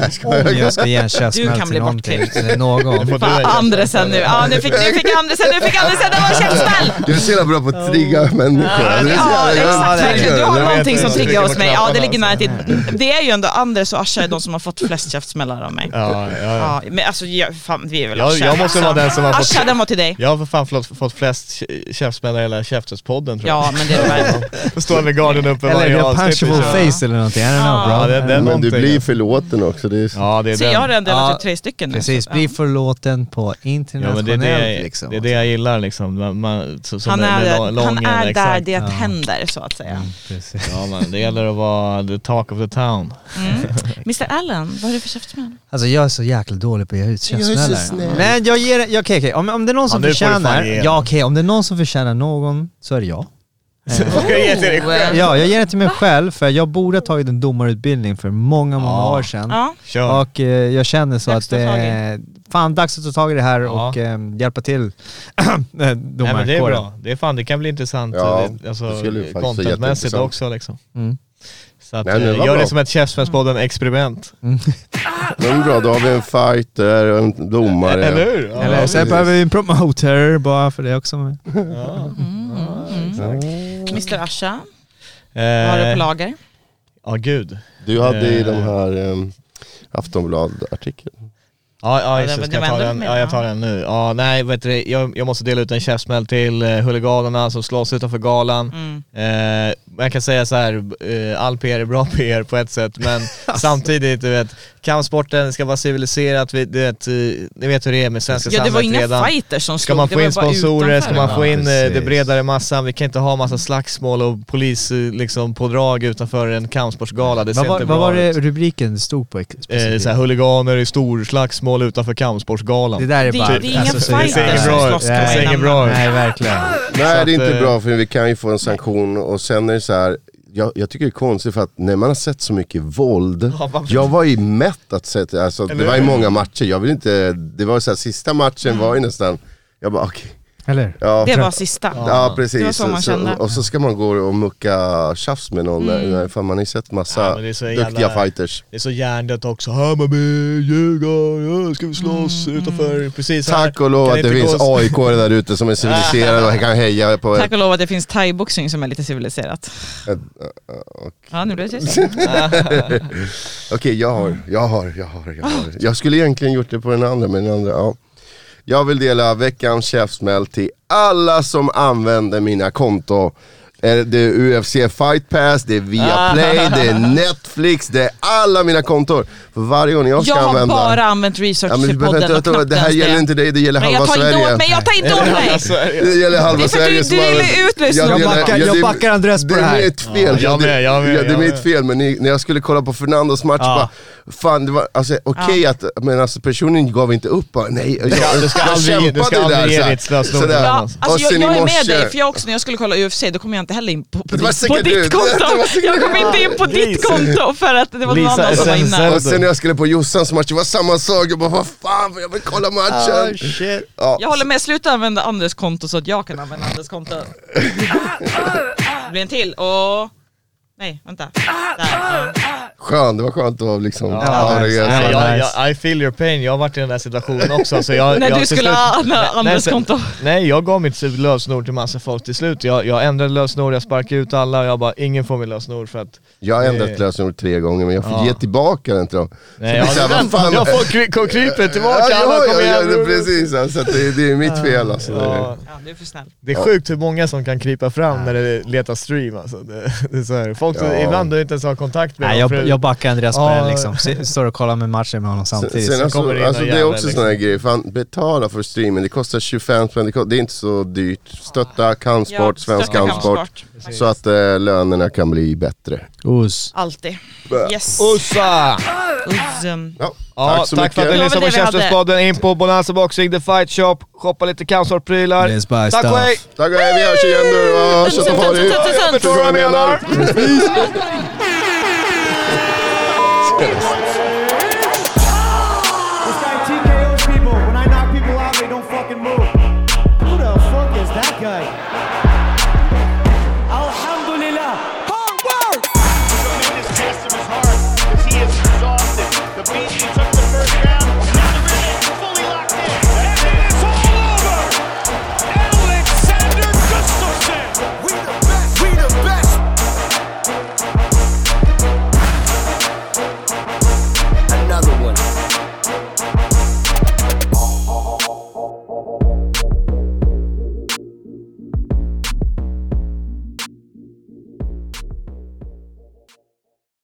S2: Jag skojar.
S4: jag ska ge en
S1: Du
S4: käftsmäll
S1: kan bli
S4: till någonting,
S1: bortklippt.
S4: någon.
S3: du.
S1: Andresen nu, ja nu fick, nu fick Andresen, nu fick Andresen, det var käftsmäll!
S2: Du är så jävla bra på att trigga människor. Det är så
S1: Ja, exakt. verkligen. Du har
S3: Jag
S1: någonting som
S3: Jag
S1: triggar hos mig. Ja, det ligger nära till. Det är ju ändå Anders och Asha är de som har fått flest käftsmällar av mig.
S3: Ja, ja, ja.
S1: Ja, men alltså jag, fan, vi är väl
S3: Jag,
S1: Asha.
S3: jag måste vara den som har fått...
S1: Asha, den var till dig.
S3: Jag har för fan fått, flest kä- käftsmällar i hela Käftespodden tror jag.
S1: Ja, men det är verkligen.
S3: Då står med garden uppe varje avsnitt. Ja.
S4: face eller någonting? I don't know
S1: Ja,
S4: bro.
S3: det- det är
S2: Men du
S3: någonting.
S2: blir förlåten också. Det är...
S3: Ja, det är
S1: Så jag har
S3: den.
S1: redan delat
S4: Ja,
S1: ut tre stycken nu.
S4: Precis,
S1: så-
S4: bli
S1: ja.
S4: förlåten på
S3: Ja, men
S4: internationellt
S3: det, är det,
S4: liksom.
S3: det är det jag gillar liksom. Man, man, så, som
S1: Han
S3: med- med
S1: är, han
S3: lången,
S1: är där
S3: exakt.
S1: det
S4: Ja.
S1: händer så att säga.
S4: Mm, precis.
S3: Ja men det gäller att vara the talk of the town.
S1: Mm. Mr Allen, vad är det för käftsmäll?
S4: Alltså jag är så jäkla dålig på att ge ut
S2: Jag är så
S4: käftsmällar.
S2: snäll.
S4: Men jag ger ja, okej okej, om, om det är någon som
S3: nu får du fan
S4: förtjänar,
S3: ge den.
S4: ja okej om det är någon som förtjänar någon så är det jag.
S3: Ska jag ge till dig själv?
S4: Ja, jag ger det till mig själv för jag borde ha tagit en domarutbildning för många, många
S3: Ja.
S4: år sedan.
S1: Ja,
S3: Kör.
S4: Och eh, jag känner så
S1: Dags
S4: att
S1: att ta tag
S4: det
S1: i.
S4: är fan dags att ta tag i det här
S3: Ja.
S4: och eh, hjälpa till eh,
S3: Nej men det är
S4: domarkåren.
S3: bra. Det är fan, det kan bli intressant.
S2: Ja,
S3: det, alltså,
S2: det skulle ju faktiskt vara
S3: contentmässigt
S2: jätteintressant.
S3: också liksom.
S4: Mm.
S3: Så att,
S2: Nej, men det
S3: eh, gör
S2: bra.
S3: det som ett Käftsmällspodden experiment.
S2: Men bra, då har vi en fighter och en domare.
S3: Eller hur? Ja,
S4: Eller
S3: ja,
S4: sen
S3: precis.
S4: behöver vi en promoter bara för det också.
S3: Ja.
S1: mm, mm. Mr Asha, vad har du
S3: Eh,
S1: på lager?
S3: Ja gud.
S2: Du hade i
S3: Eh.
S2: de här um, Aftonblad-artikeln.
S3: Ja, ja
S1: Ja,
S3: just
S1: det-
S3: Ska jag ta den? Ja, jag
S1: ja.
S3: tar den nu. Ja, nej, vet du, jag, jag måste dela ut en käftsmäll till uh, huliganerna som slåss utanför galan.
S1: Mm.
S3: Eh, man kan säga så här, eh, all PR är bra PR på ett sätt, men samtidigt, du vet, kampsporten ska vara civiliserat, vi, du vet, eh, ni vet hur det är med svenska
S1: Ja, det var
S3: samhället
S1: inga
S3: redan.
S1: fighters som
S3: Ska man få in sponsorer, ska man få
S4: Ja,
S3: in eh, det
S4: precis.
S3: bredare massan, vi kan inte ha massa slagsmål och polis eh, liksom på drag utanför en kampsportsgala, det ser
S4: Vad var,
S3: inte
S4: vad
S3: bra
S4: var det
S3: ut.
S4: rubriken stod på?
S3: Eh,
S4: specifikt?
S3: såhär, huliganer i stor slagsmål utanför kampsportsgalan.
S4: det där är
S1: Det-
S4: bara...
S1: det är inga
S4: alltså, så
S1: fighters
S3: Det ser ingen
S1: som
S3: bra ut,
S1: slåss,
S3: det ser
S1: nämna.
S3: bra ut.
S4: Nej, verkligen.
S2: Nej det är inte
S3: eh,
S2: bra för vi kan ju få en sanktion och sen är det så här. Jag, jag tycker det är konstigt för att när man har sett så mycket våld, jag var ju mätt att se, alltså, det var ju många matcher, jag vill inte, det var så här, sista matchen var ju nästan, jag bara okej,
S4: Eller?
S2: ja,
S1: Det var sista.
S2: ja precis.
S1: Det var så man kände.
S2: och så ska man gå och mucka tjafs med någon, mm. för man har ju sett massa
S3: Ja, men det är så
S2: duktiga
S3: jävla-
S2: fighters.
S3: Det är så hjärndött också. Hammarby, Djurgården, ska vi slåss utanför? Precis här.
S2: Tack och lov att det finns AIK där ute som är civiliserade och kan heja på
S1: Tack och lov att det finns thaiboxning som är lite civiliserat. Ja, nu blev det tyst.
S2: Okej, jag har, jag har, jag har, jag har. Jag skulle egentligen gjort det på den andra, men den andra, ja. Jag vill dela veckans käftsmäll till alla som använder mina konto. Det är UFC Fight Pass, det är Viaplay, det är Netflix, det är alla mina konton. För varje gång jag ska
S1: Jag har
S2: använda...
S1: bara använt research
S2: Ja, men,
S1: till podden
S2: vänta,
S1: och
S2: vänta,
S1: knappt
S2: det här gäller inte dig, det gäller
S1: Men jag
S2: halva
S1: tar inte
S2: Sverige.
S1: åt mig, jag tar inte åt mig!
S2: Det gäller halva
S1: Det är för att
S2: Sverige
S1: du-
S2: har- Ja,
S1: något.
S2: det
S4: Jag backar-
S2: ja,
S4: jag
S2: det-
S4: backar Andres på
S2: det
S4: det här.
S2: är mitt fel.
S3: Ja, jag
S2: det,
S3: med, jag med,
S2: ja, det är
S3: jag
S2: mitt fel, men ni, när jag skulle kolla på Fernandos match,
S3: Ja.
S2: bara, fan det var alltså, okej att, men alltså personen gav inte upp bara, nej, jag,
S3: du ska
S2: jag
S3: aldrig- du ska
S2: kämpade
S3: aldrig
S2: där,
S3: ge ditt
S2: Sådär.
S1: Ja, alltså jag, jag är med dig, för jag också när jag skulle kolla UFC, då kom jag inte heller in på, på, ditt, på ditt konto. Jag kom inte in på ditt konto för att det var någon
S3: Lisa
S1: annan som var inne.
S2: Och sen när jag skulle på Jossans match, det var samma sak, jag bara vad fan, jag vill kolla matchen.
S4: shit.
S2: Ja.
S1: Jag håller med, sluta använda Andres konto så att jag kan använda Andres konto. Det blir en till och... Nej, vänta. Där.
S2: Skönt, det var skönt att liksom,
S3: Ja,
S2: ja, är-
S3: Nej,
S4: Ja,
S3: jag,
S4: nice.
S3: jag, I feel your pain, jag har varit i den där situationen också. Så jag,
S1: När
S3: jag,
S1: du skulle Andres
S3: sen-
S1: konto.
S3: Nej, jag gav mitt lösenord till massa folk till slut. Jag, jag ändrade lösenord, jag sparkade ut alla, jag bara, ingen får mitt lösenord för att...
S2: Jag har ändrat
S3: Eh.
S2: lösenord tre gånger men jag får
S3: Ja.
S2: ge tillbaka den till dem.
S3: Nej,
S2: det
S3: jag,
S2: blir så här, vad fan-
S3: jag får kry, kom kryper tillbaka,
S2: Ja,
S3: alla
S2: ja,
S3: kommer
S2: ja, ja,
S3: igen.
S2: det, precis, alltså, det, det är mitt fel alltså.
S3: Ja,
S1: Ja, du är för snäll.
S3: det är sjukt hur många som kan krypa fram när det letar stream alltså. Det, det är så här. Folk som
S2: Ja.
S3: ibland du inte ens har kontakt med
S4: Nej,
S3: dem,
S4: jag, jag backar Andreas på
S3: Ja.
S4: den liksom. Står och kollar med matchen med honom samtidigt.
S2: Sen,
S3: in
S2: alltså, alltså, det är också
S3: liksom.
S2: såna här grejer, fan betala för streamen, det kostar 25 spänn, det, det är inte så dyrt. Stötta kampsport, svensk
S1: stötta
S2: kampsport. Så att eh, lönerna kan bli bättre.
S4: Us.
S1: Alltid. Yes.
S3: Ussa!
S1: Uzzum.
S2: Ja,
S3: Ja,
S2: tack så
S3: tack för att
S2: mycket.
S3: ni lyssnade på. Käftenspodden. In på Bonanza Boxing, The Fight Shop, shoppa lite kampsportprylar. Tack och hej!
S2: Tack och hej, vi hörs igen nu. Ja, Kött och farligt.
S1: Tusen.
S3: Förstår du vad jag menar?
S2: menar?